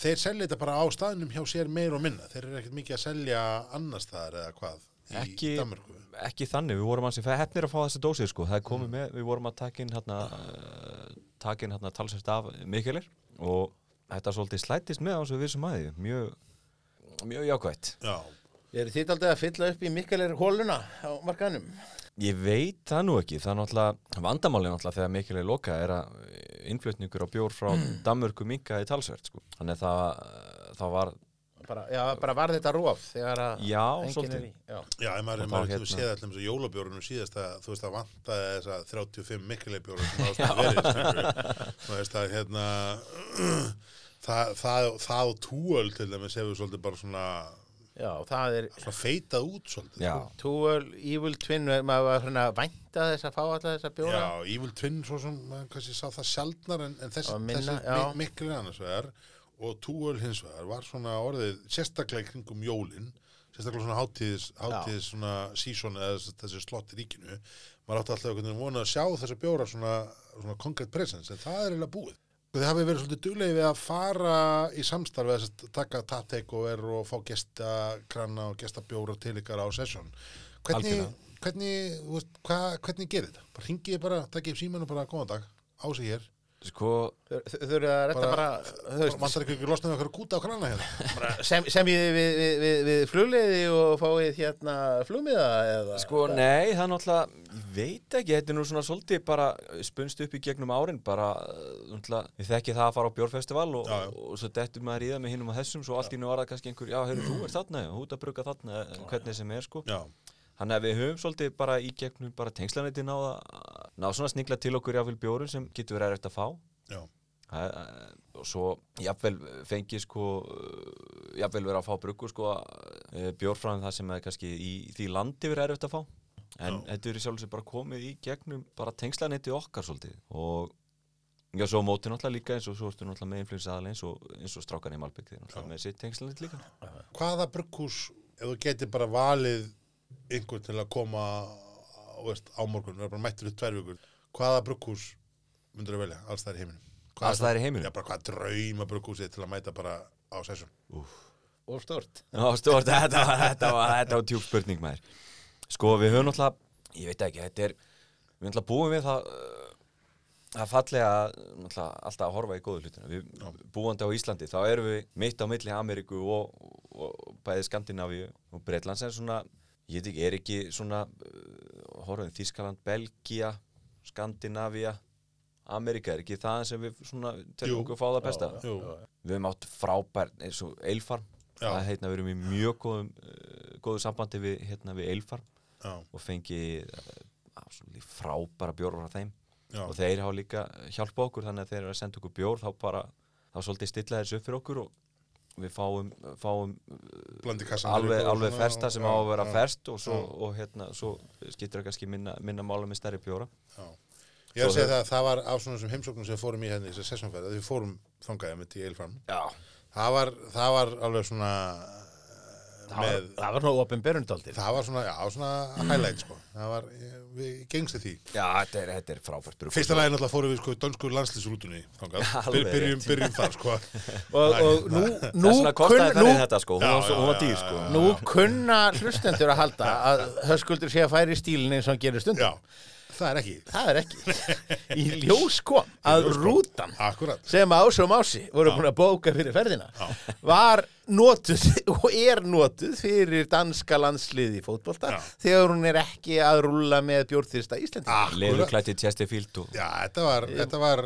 A: þeir selja þetta bara á staðnum hjá sér meir og minna. Þeir eru ekkert mikið að selja annars staðar eða hvað í
C: Ekki,
A: Danmörku.
C: ekki þannig, við vorum hansi hefnir að fá þessi dósir sko, það er komið með, við vorum að taka inn hérna, uh, taka inn hérna talsvært af mikilir og þetta svolítið slættist með á þessu vissum aði, mjög, mjög jákvætt.
A: já,
B: Er þitt aldrei að fylla upp í mikkelir hóluna á markaðnum?
C: Ég veit það nú ekki, það er náttúrulega, vandamálið náttúrulega þegar mikilir loka er að innflutningur á bjór frá Danmörku minkaði talsvert sko, þannig að það, það var,
B: Bara, já, bara var þetta róf þegar að
C: Já,
B: enginn
C: svolítið.
B: er í. Já.
A: já, en maður,
C: þá
A: hérna... séð allir með jólabjórunum síðast að þú veist að vantaði þessa 35 mikilebjóru sem ástæði verið þú veist að hérna það, það, það og túöl til dæmis hefur svolítið bara svona
B: Já, það er
A: svona feitað út svolítið
C: Já,
B: Túöl, Evil Twin, maður var svona að vænta þess að fá alla þessa bjóra.
A: Já, Evil Twin svo sem maður kannski sá það sjaldnar en, en þessi,
B: minna,
A: þessi miklu annars vegar. Og Túöl hins vegar var svona orðið sérstaklega kringum jólin sérstaklega svona hátíðis, hátíðis svona sísón eða þessi- slott í ríkinu. Maður átti alltaf einhvern veginn vonað að sjá þessa bjóra svona, svona concrete presence en það er eiginlega búið Þið hafið verið svolítið duglegi við að fara í samstarfi að taka tap takeover og fá gestakranna og gestabjóra til ykkar á session. Hvernig, hvernig, hva, hvernig gerir þetta? Ringið bara, takkið síman og bara góðan dag, á sig hér.
C: Sko,
B: Þau eru að retta
A: Bara-
B: bara,
A: vantar ekki losnaði okkar gúta á kranna hérna.
B: bara sem, sem ég við, við, við, við flugleiði og fáið hérna flugmiða eða?
C: sko, nei, það er náttúrulega, ég veit ekki, þetta er nú svona svolítið bara spunst upp í gegnum árin, bara, uh, náttúrulega, ég þekki það að fara á bjórfestival og,
A: Já, já.
C: og, svo dettur maður í það með hinnum og þessum, svo allt í nú var það kannski einhver, já, heyrðu, þú ert þarna, ert að bruka þarna, hvernig sem er, sko.
A: Já,
C: Þannig að við höfum svolítið bara í gegnum bara tengslaneti náða, ná svona snigla til okkur jáfnvel bjórun sem getur verið erfitt að fá.
A: já,
C: Það, og svo jafnvel fengi sko eh, jafnvel verið að fá bruggu sko eh, bjór frá það sem er kannski í því landi verið erfitt að fá. En
A: Já.
C: þetta er í sjálf sem bara komið í gegnum bara tengslanetti okkar svolítið. Og já svo á móti náttúrulega líka eins og svo ertu náttúrulega með influensa aðal eins og, eins og strákan í Malbygg þeir náttúrulega með sitt tengslanetti líka.
A: Hvaða brugghús, ef þú getur bara valið einhvern til að koma veist, á morgun, við erum bara mættur í tvær vikur, hvaða brugghús myndur þú velja, alls það í heiminum? Hvað
C: Alls staðar í heiminum?
A: Já, bara hvað drauma brugghúsið til að mæta bara á session?
B: Og stort.
C: Já, stort, þetta var, þetta var, þetta var djúb spurning maður. Sko, við höfum náttúrulega, ég veit ekki, þetta er, við höfum náttúrulega búum við það, uh, það er fallega alltaf að horfa í góðu hlutina. Við búandi á Íslandi, þá erum við mitt á milli Ameríku og, og bæði Skandinavíu og Breitlands en svona, ég veit ekki, er ekki svona, uh, horfum Þískaland, Belgia, Skandinavía, Ameríka, er ekki það sem við svona,
A: Jú.
C: telum okkur að fá það besta?
A: Jú,
C: Við höfum átt frábær eins og Eilfarm
A: Já.
C: það heitna við erum í mjög góðum uh, góðu sambandi við, hérna, við Eilfarm
A: já,
C: og fengi uh, frábæra bjór frá þeim
A: já,
C: og þeir hafa líka hjálpa okkur þannig að þeir eru að senda okkur bjór þá bara, þá svolítið stilla þessu upp fyrir okkur og við fáum, fáum alveg, alveg fersta sem á að vera ferst og svo, og hérna, svo skiptir það kannski minna, minna mála með stærri bjóra
A: já. Ég er að segja það að það var af svona sem heimsóknum sem við fórum í hérna í þessar sessjónferð, við fórum þangaði með Eilfarm.
C: Já,
A: Það var, það var alveg svona með,
B: það var nú opin berundaldir.
A: það var svona, já, svona highlight sko. Það var, ég- við gengstu því.
C: Já þetta, er, þetta er frábært.
A: Fyrsta lagi náttúrulega fórum við sko dönsku
C: Alveg
A: Byr, byrjum, byrjum þar sko.
B: Og, og nú, nú, kunn-
C: þetta sko,
A: Já,
C: var, svo,
A: já,
C: hún var
A: já,
C: dýr
A: já,
C: sko
A: já.
B: nú kunna hlustendur að halda að höskuldur sé að færi stílinn eins og hann gerir stundum.
A: Já, það er ekki.
B: Það er ekki. Í ljós kom að rútan
A: Akkurat.
B: sem Ása og Mási voru búin að bóka fyrir ferðina var notuð og er notuð fyrir danska landsliði í fótbolta
A: Já.
B: þegar hún er ekki að rúlla með bjórþyrsta Íslandi.
C: Leðurklætti Chesterfield og
A: Já, þetta var, þetta var,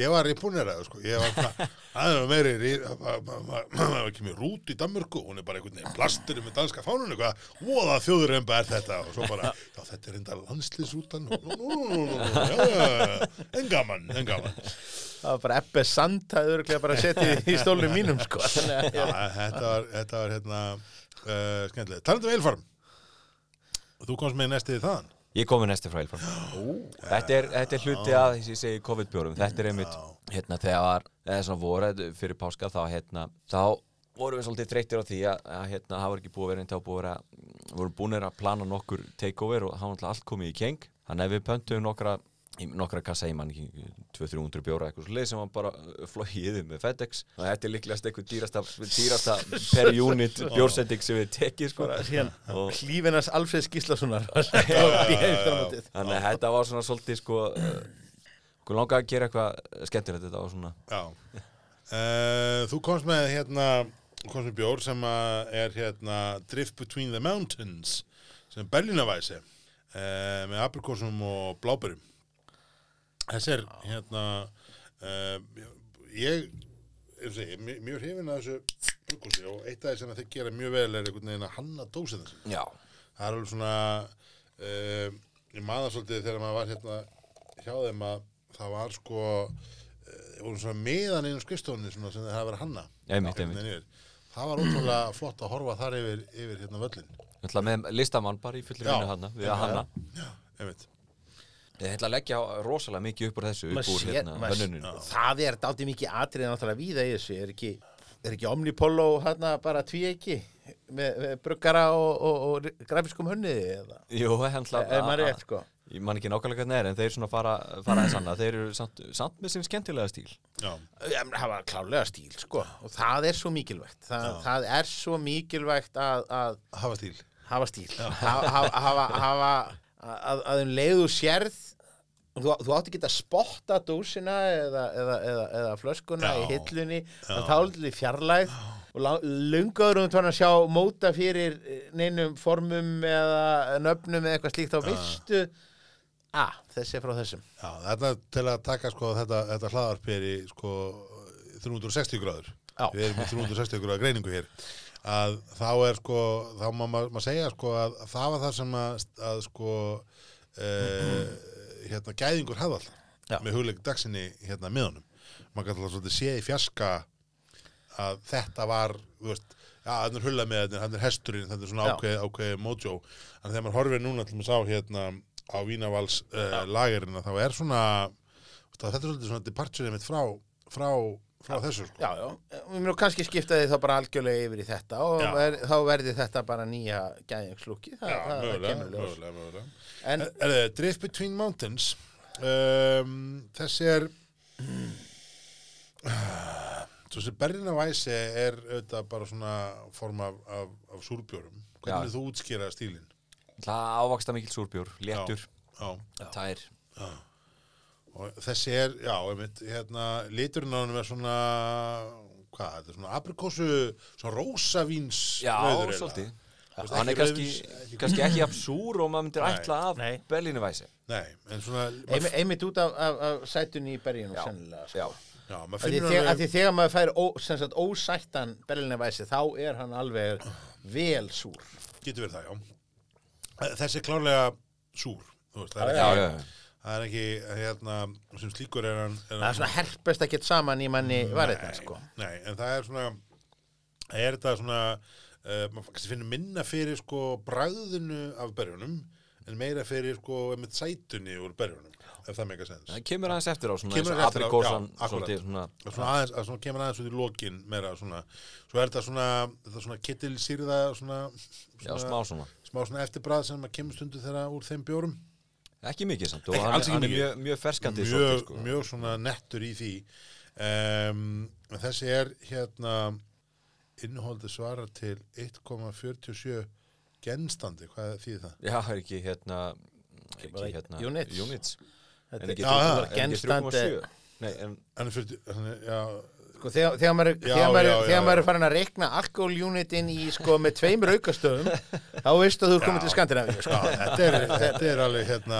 A: ég var imponerað, sko, ég var það var meiri, það var ekki mér rút í Danmörku, hún er bara einhvern veginn plastur með danska fánunni, hvað, voða þjóðuremba er þetta, og svo bara, já, þetta er enda já, en gaman, en gaman.
B: Það var bara Ebbe Sand það öruglega bara setið í stólnum mínum sko. Að,
A: þetta var, hérna, uh, skemmtilega. Talandi um eilfarm, þú komst með næstið þaðan.
C: Ég komi næsti frá Eilfarm þetta er, þetta er hluti að, þess að ég segi COVID-bjórum. Þetta er einmitt, hérna, þegar eða svona voru fyrir páska þá, hérna, þá vorum við svolítið þreyttir á því að, að hérna, það var ekki búið að vera einn þá búið að vorum búinir að plana nokkur takeover og það var náttúrulega allt komið í keng. Þannig að við pöntum nokkra í nokkra kassa í mann 200-300 bjóra eitthvað svo leið sem var bara flóið yfir með FedEx og þetta er líklegast eitthvað dýrasta, dýrasta per unit bjórsending sem við tekið sko.
B: síðan
C: Og-
B: hlífinars Alfred Gíslasonar Þannig
C: að þetta var svona svolítið sko Hvað langaði að gera eitthvað skemmtilegt þetta var svona.
A: Uh, þú komst með hérna, komst með bjór sem er hérna Drift Between the Mountains sem Berlínavæsi uh, með aprikosum og blábærum. Þessi er hérna uh, ég er að segja, mjög, hrifin að þessu brukosi og eitt af því sem þeir gera mjög vel er einhvern veginn að hanna dósið þessu.
C: Já.
A: Það er alveg svona uh, ég maður svolítið þegar maður var hérna hjá þeim að það var sko uh, voru svona meðan einu svona sem þeir hafa verið hanna.
C: Einmitt, einmitt.
A: það var ótrúlega flott að horfa þar yfir, yfir hérna völlin
C: listamann bara í fullir
A: Já.
C: vinnu hana við að hanna.
A: Einmitt
C: Ég ætla að leggja rosalega mikið upp úr þessu upp úr hérna hönnuninu
B: það er dálítið mikið atrið náttúrulega víða í þessu. Er ekki, er ekki Omnipollo hérna bara tví ekki með, með bruggara og, og, og grafiskum hönniði eða?
C: Jú, hann
B: er rétt sko?
C: Ég man ekki nákvæmlega hvernig er en þeir svona fara, fara þess annað. Þeir eru samt, samt með sinn skemmtilega stíl.
A: Já,
B: það var klálega stíl sko. Og það er svo mikilvægt. Það, það er svo mikilvægt að, að
A: hafa stíl.
B: hafa stíl. Hafa, hafa, að, að um leiðu sérð þú, þú átti ekki að spotta dósina eða, eða, eða, eða flöskuna
A: Já.
B: í hillunni og tálið fjarlægð. Og lungaður um þannig að sjá móta fyrir eh, neinum formum eða nöfnum eða eitthvað slíkt þá veistu. Að þessi er frá þessum.
A: Já, þetta til að taka sko þetta, þetta hlaðarp er í sko 360 gráður.
B: Já.
A: við erum í 360 gráður greiningu hér. Að þá er sko þá má maður segja sko að það var það sem að, að sko uh, hérna gæðingur hafði
B: Já.
A: með hugleik dagsinni hérna miðunum maður kann alltaf svolítið sé í fjarska að þetta var veist, já, hann er hulla með þetta, hann er hesturinn þetta er svona ákveð, ákveð mojo en þegar maður horfir núna til maður sá hérna á Vínavals uh, lagerina þá er svona þetta er svolítið svona departure mitt frá, frá, frá þessu sko.
B: Já, já, við mér kannski skipta því þá bara algjörlega yfir í þetta og
A: Já.
B: ver, þá verði þetta bara nýja gæðingslúki það,
A: Já,
B: það, það
A: mögulega,
B: kemur ljós.
A: mögulega, mögulega.
B: En
A: Er, það Drift Between Mountains? Um, þessi er svo sem Berlina Weisse er auðvitað bara svona form af, af, af súrbjórum. Hvernig
C: Já.
A: þú útskýra stílinn?
C: Það ávaksta mikill súrbjór, léttur,
A: já,
C: tær
A: og þessi er, já, einmitt, hérna liturinn á hann er svona hvað, þetta er svona aprikósu svona rósavíns
C: Já,
A: rauður
C: svolítið. Hann er
A: ekki
C: kannski,
A: rauðvíns-
C: kannski ekki jafn súr og maður myndir
A: Nei.
C: ætla af. Berlínu væsi.
A: Nei, en svona
B: einmitt, einmitt út af, af, af sætunni í berginu
C: Já,
B: sennilega sko.
C: Já,
A: já,
B: þegar,
A: alveg
B: maður fær ó, sem sagt, ósættan berlinevæsi þá er hann alveg vel súr.
A: Getur verið það, já. Þessi er klárlega súr þú veist, það er
C: já,
A: ekki,
C: já,
A: það er ekki hérna, sem slíkur er hann, er
B: það er svona herpest að geta saman í manni varðina sko.
A: nei, en það er svona er þetta svona uh, maður finnur minna fyrir sko bræðinu af berjunum en meira fyrir sko með sætunni úr berjunum, ef það meika sens
C: það kemur aðeins eftir á svona eins og
A: já, akkurat.
C: svolítið svona
A: svona aðeins, að svona kemur aðeins út í lokin meira svona, svo er þetta svona þetta svona kittilsýrða svona,
C: Já, smá svona
A: smá svona eftirbræð sem að kemur stundu þeirra úr þeim bjórum
C: Ekki mikið samt og
A: Ekki,
C: hann, hann er mjög, mjög ferskandi
A: mjög,
C: svolítið sko
A: mjög svona nettur í því um, en þessi er hérna innholdi svara til 1,47 genstandi, hvað þýðir það?
C: Já, er ekki hérna ekki hérna
B: units.
C: units. En
B: Þetta
C: ekki
A: Já, já,
C: 3,7, er ekki
B: genstandi-
C: 3,7 Nei, en
A: Hann er 40, hann er, já,
B: Sko, þegar, þegar maður,
A: Já,
B: þegar maður,
A: já, já,
B: þegar maður er farin að reikna alkohol-unitin í sko með tveimur aukastöðum þá veistu að þú er komin
A: Já.
B: til Skandinavíu sko.
A: þetta er, þetta er alveg hérna,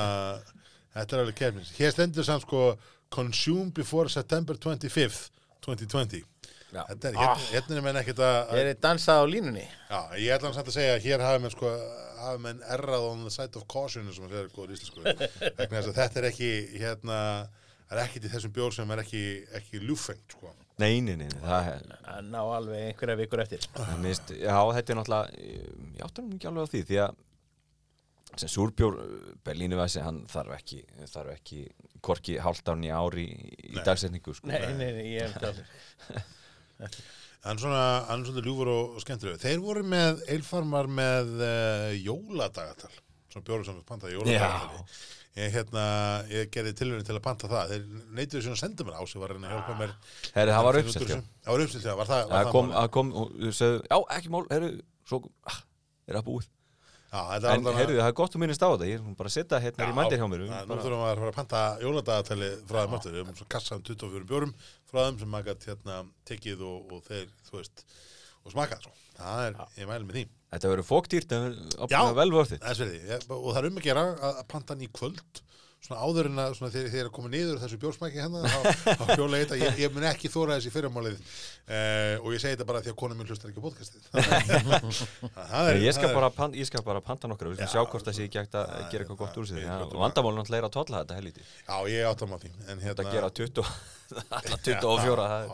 A: þetta er alveg kefnins. Hér stendur samt sko consume before September 25th 2020.
C: Já.
A: Þetta er, hérna, hérna er menn ekkert að,
B: Ég er dansað á línunni
A: ég ætla hann samt að segja að hér hafi menn sko, hafi menn errað on the side of caution sem að segja góður íslensku. Þetta er ekki, hérna, það er ekkert í þessum bjór sem er ekki, ekki ljúfengt, sko.
C: Nei, nei, nei, það er
B: að ná alveg einhverja vikur eftir
C: minnst, Já, þetta er náttúrulega ég áttur hann ekki alveg á því því að sem súrbjór Berlínu væsi, hann þarf ekki þarf ekki korki hálftán í ári í, í
A: Nei.
C: dagsetningu sko.
B: Nei, nei, nei, ég er það
A: Hann er svona, hann er svona ljúfur og, skemmtilegur. Þeir voru með eilfarmar með uh, jóladagatal, svona sem við pantaði jóladagatal. Ég, hérna, ég gerði tilhörinu til að panta það. Þeir neituðu svona að senda mér á sig, var að hjálpa mér.
C: Herri, það var já.
A: þessu. Það var uppselt, já. Var það,
C: Það kom,
A: málið?
C: að kom og þau sögðu, já, ekki mál, herru, svo, ah, er það búið.
A: Já,
C: En herru, það er gott að minnast á þetta, ég er bara að setja hérna í mændir hjá mér.
A: Já, Nú þurfum við að fara að panta jóladagatali frá þeim aftur. Við höfum svo kassan 24 bjórum frá þeim sem maður gætt hérna tekið og, og þeir, þú veist, og smakað. Svo. Það er, ég mæli með því.
C: Þetta verður fóktýrt, það
A: Já.
C: verður vel vörðið.
A: Þess verði, ég, og það er um að gera að að panta hann í kvöld svona áður en að þegar þeir eru að koma niður þessu bjórsmæki þá, þá hjóla ég ég, mun ekki þóra þessi fyrramálið uh, og ég segi þetta bara því að konum minn hlustar ekki á podcastið það er,
C: Ég skal,
A: það er-
C: bara, pan- skal bara panta nokkra, við
A: Já,
C: skulum sjá hvort það sé ekki hægt að
A: það
C: gera
A: er-
C: eitthvað gott úr sig. Já, Vandamálun náttúrulega er að tolla þetta helviti.
A: já, ég áttam á því en
C: Þetta
A: hérna
C: gera 20, alla 24, það er...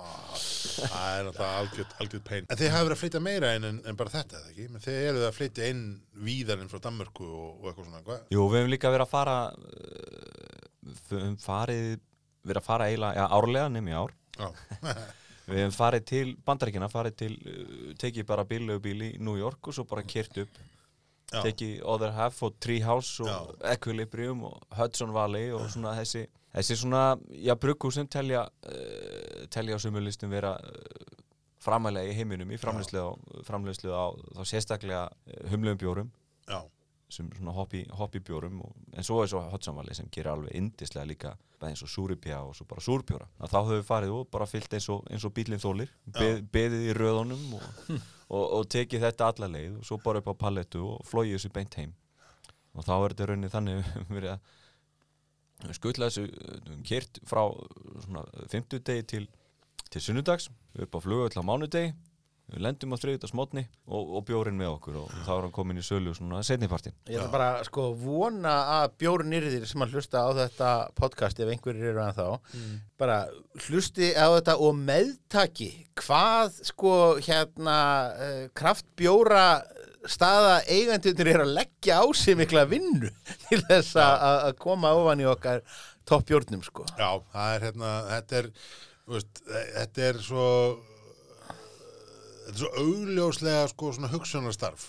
A: það er náttúrulega algjörð, pein en þið hafa verið að flytja meira inn en, en bara þetta eða ekki, menn þið eruð að flytja inn víðar inn frá Danmörku og, og eitthvað svona hvað?
C: Jú, við hefum líka verið að fara uh, við hefum farið verið að fara eiginlega, já, árlega nefnir ár.
A: Já,
C: Við hefum farið til bandaríkina, farið til, uh, tekið bara bílaugubíl í New York og svo bara kert upp, tekið Other Half og Treehouse og
A: Já.
C: Equilibrium og Hudson Valley og svona þessi, þessi svona, já, brugghúsin telja, uh, telja á sumulistum vera uh, framælega í heiminum í framleyslu á, á þá sérstaklega uh, humlegum bjórum.
A: Já,
C: sem svona hobby, hobbybjórum og, en svo er svo Valley sem gerir alveg indislega líka eins og súripja og svo bara súrbjóra þá höfum við farið og bara fyllt eins og, eins og bílinn þólir, beð, beðið í röðunum og, og, og tekið þetta alla leið og svo bara upp á pallettu og flóið þessu beint heim. Og þá er þetta raunin þannig verið að skutla þessu kert frá svona 50 degi til, til sunnudags upp á flugöld á mánudegi. Við lendum á þriðdags mótni og, og bjórin með okkur og þá er hann komin í sölu svona setnipartin
B: Ég ætla bara sko vona að bjórn nýrðir sem að hlusta á þetta podcast ef einhverjir eru að þá bara hlusti á þetta og meðtaki hvað sko hérna uh, kraftbjóra staða eigandur er að leggja á sig mikla vinnu til þess að koma ofan í okkar toppbjórnum sko
A: já, það er hérna þetta er, veist, þetta er svo þetta er svo augljóslega sko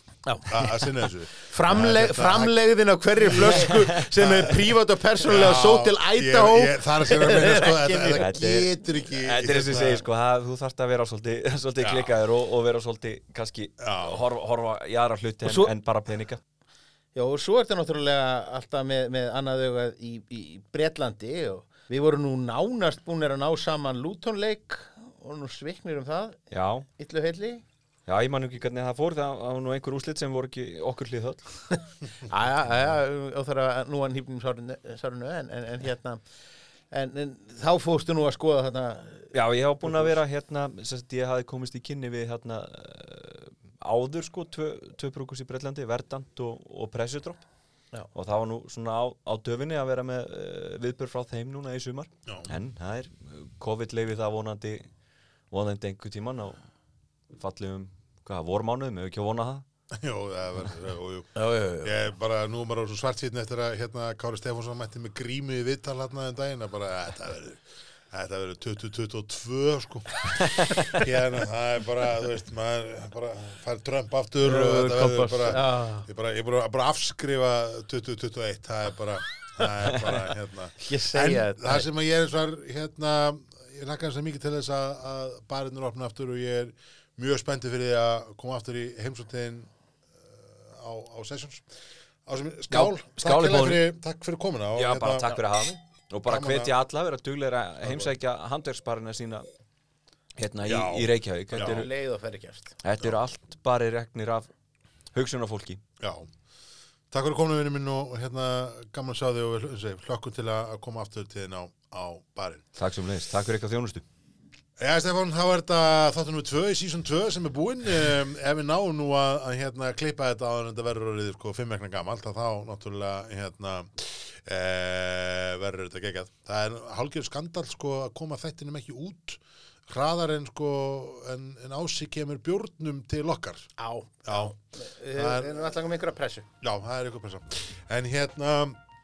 B: Já.
A: Að að sinna þessu.
B: Framleg, framlegðin á hverju flösku sem er prívat og persónulega svo til Idaho
A: ég, ég, það er segja að meina sko, þetta, getur ekki
C: Þetta er og ég segi sko, það, þú þarft að vera svolítið, klikkaður og, og vera svolítið kannski horfa, horfa í aðra hluti en,
B: svo-
C: en bara peninga.
B: Já, og svo er þetta náttúrulega alltaf með, með annað augað í, í Bretlandi og við vorum nú nánast búinir að ná saman lútonleik og nú sviknir um það,
C: Já,
B: illu heilli.
C: Já, ég man ekki hvernig það fór, það var nú einhver úslit sem voru ekki okkur hlið höll.
B: Æja, æja, og það er að nú hann hýpnum sárinu en, en, en hérna, en, en þá fóstu nú að skoða þarna,
C: Já, ég hef búin að vera hérna, sagt, ég hafi komist í kynni við hérna uh, áður sko, tvö, tvö brúkus í Breitlandi, Verdant og, og Pressudrop.
B: Já.
C: Og það var nú svona á, á döfinni að vera með uh, viðbjörn frá þeim núna í sumar.
A: Já.
C: En það er, COVID leifir það vonandi, vonandi einhver tíman á fallegum, vormánuðum, ef ekki að vona það.
A: Jó, það verður, jú, jú.
B: já, já, já,
A: Ég er bara, nú er maður á svo svart sýtni eftir að hérna Kári Stefánsson mætti með grímu í viðtal hérna en daginn að bara, þetta verður þetta verður 2022 sko hérna, það er bara, þú veist maður bara fær Trump aftur og þetta verður bara ég bara, ég bara, bara afskrifa 2021 það er bara, það er bara hérna
B: ég
A: en það sem að ég er svar hérna, ég lakka þess að mikið til þess að, að barinnur opna aftur og ég er mjög spenntið fyrir því að koma aftur í heimsóttin á, á sessions á sem, skál,
C: Já,
A: takk,
C: skál í
A: fyrir, takk fyrir komuna og,
C: Já, bara takk fyrir að hafa mig. Og bara hvetja alla að vera dugleira að heimsækja handverksbarina sína hérna í,
A: Já.
C: í Reykjavík. Þetta
B: Já,
C: eru,
B: leið og ferri kjast.
C: þetta eru allt bara regnir af hugsunarfólki.
A: Já, takk fyrir komuna vinnu minn og hérna gaman að sjá þig og hlökkum til að koma aftur til þinn á, á barinn
C: Takk sem leiðist. Takk fyrir eitthvað þjónustu.
A: Já, Stefán, þá er þetta þáttur nummer 2 í season 2 sem er búinn. Um, ef við náum nú að, að hérna, klippa þetta á en þetta verður orðið sko, fimm vegna gamalt þá náttúrulega hérna, e, verður þetta geggjað. Það er hálfgerð skandal sko, að koma þættinum ekki út hraðar en, sko, en, en ási kemur bjórnum til okkar.
B: Á,
A: Já, Það er-
B: erum alltaf með einhverja pressu.
A: já það er eitthvað pressa. En hérna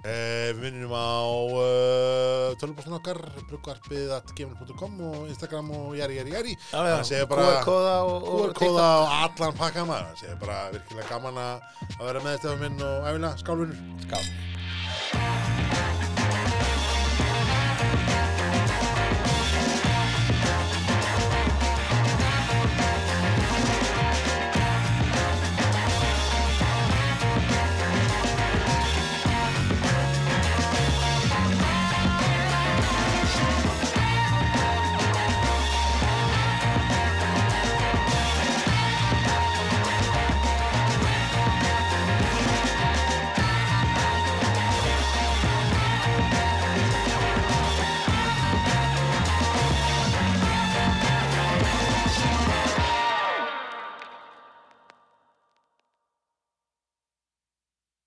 A: e, við vinnum á uh, tölvbústin okkar brugvarpið at gmail.com og Instagram og jæri, jæri, jæri
B: QR-kóða og, og
A: og allan pakka maður. Það sé bara virkilega gaman að vera með þetta minn og æfilega skálvinur
B: Skál.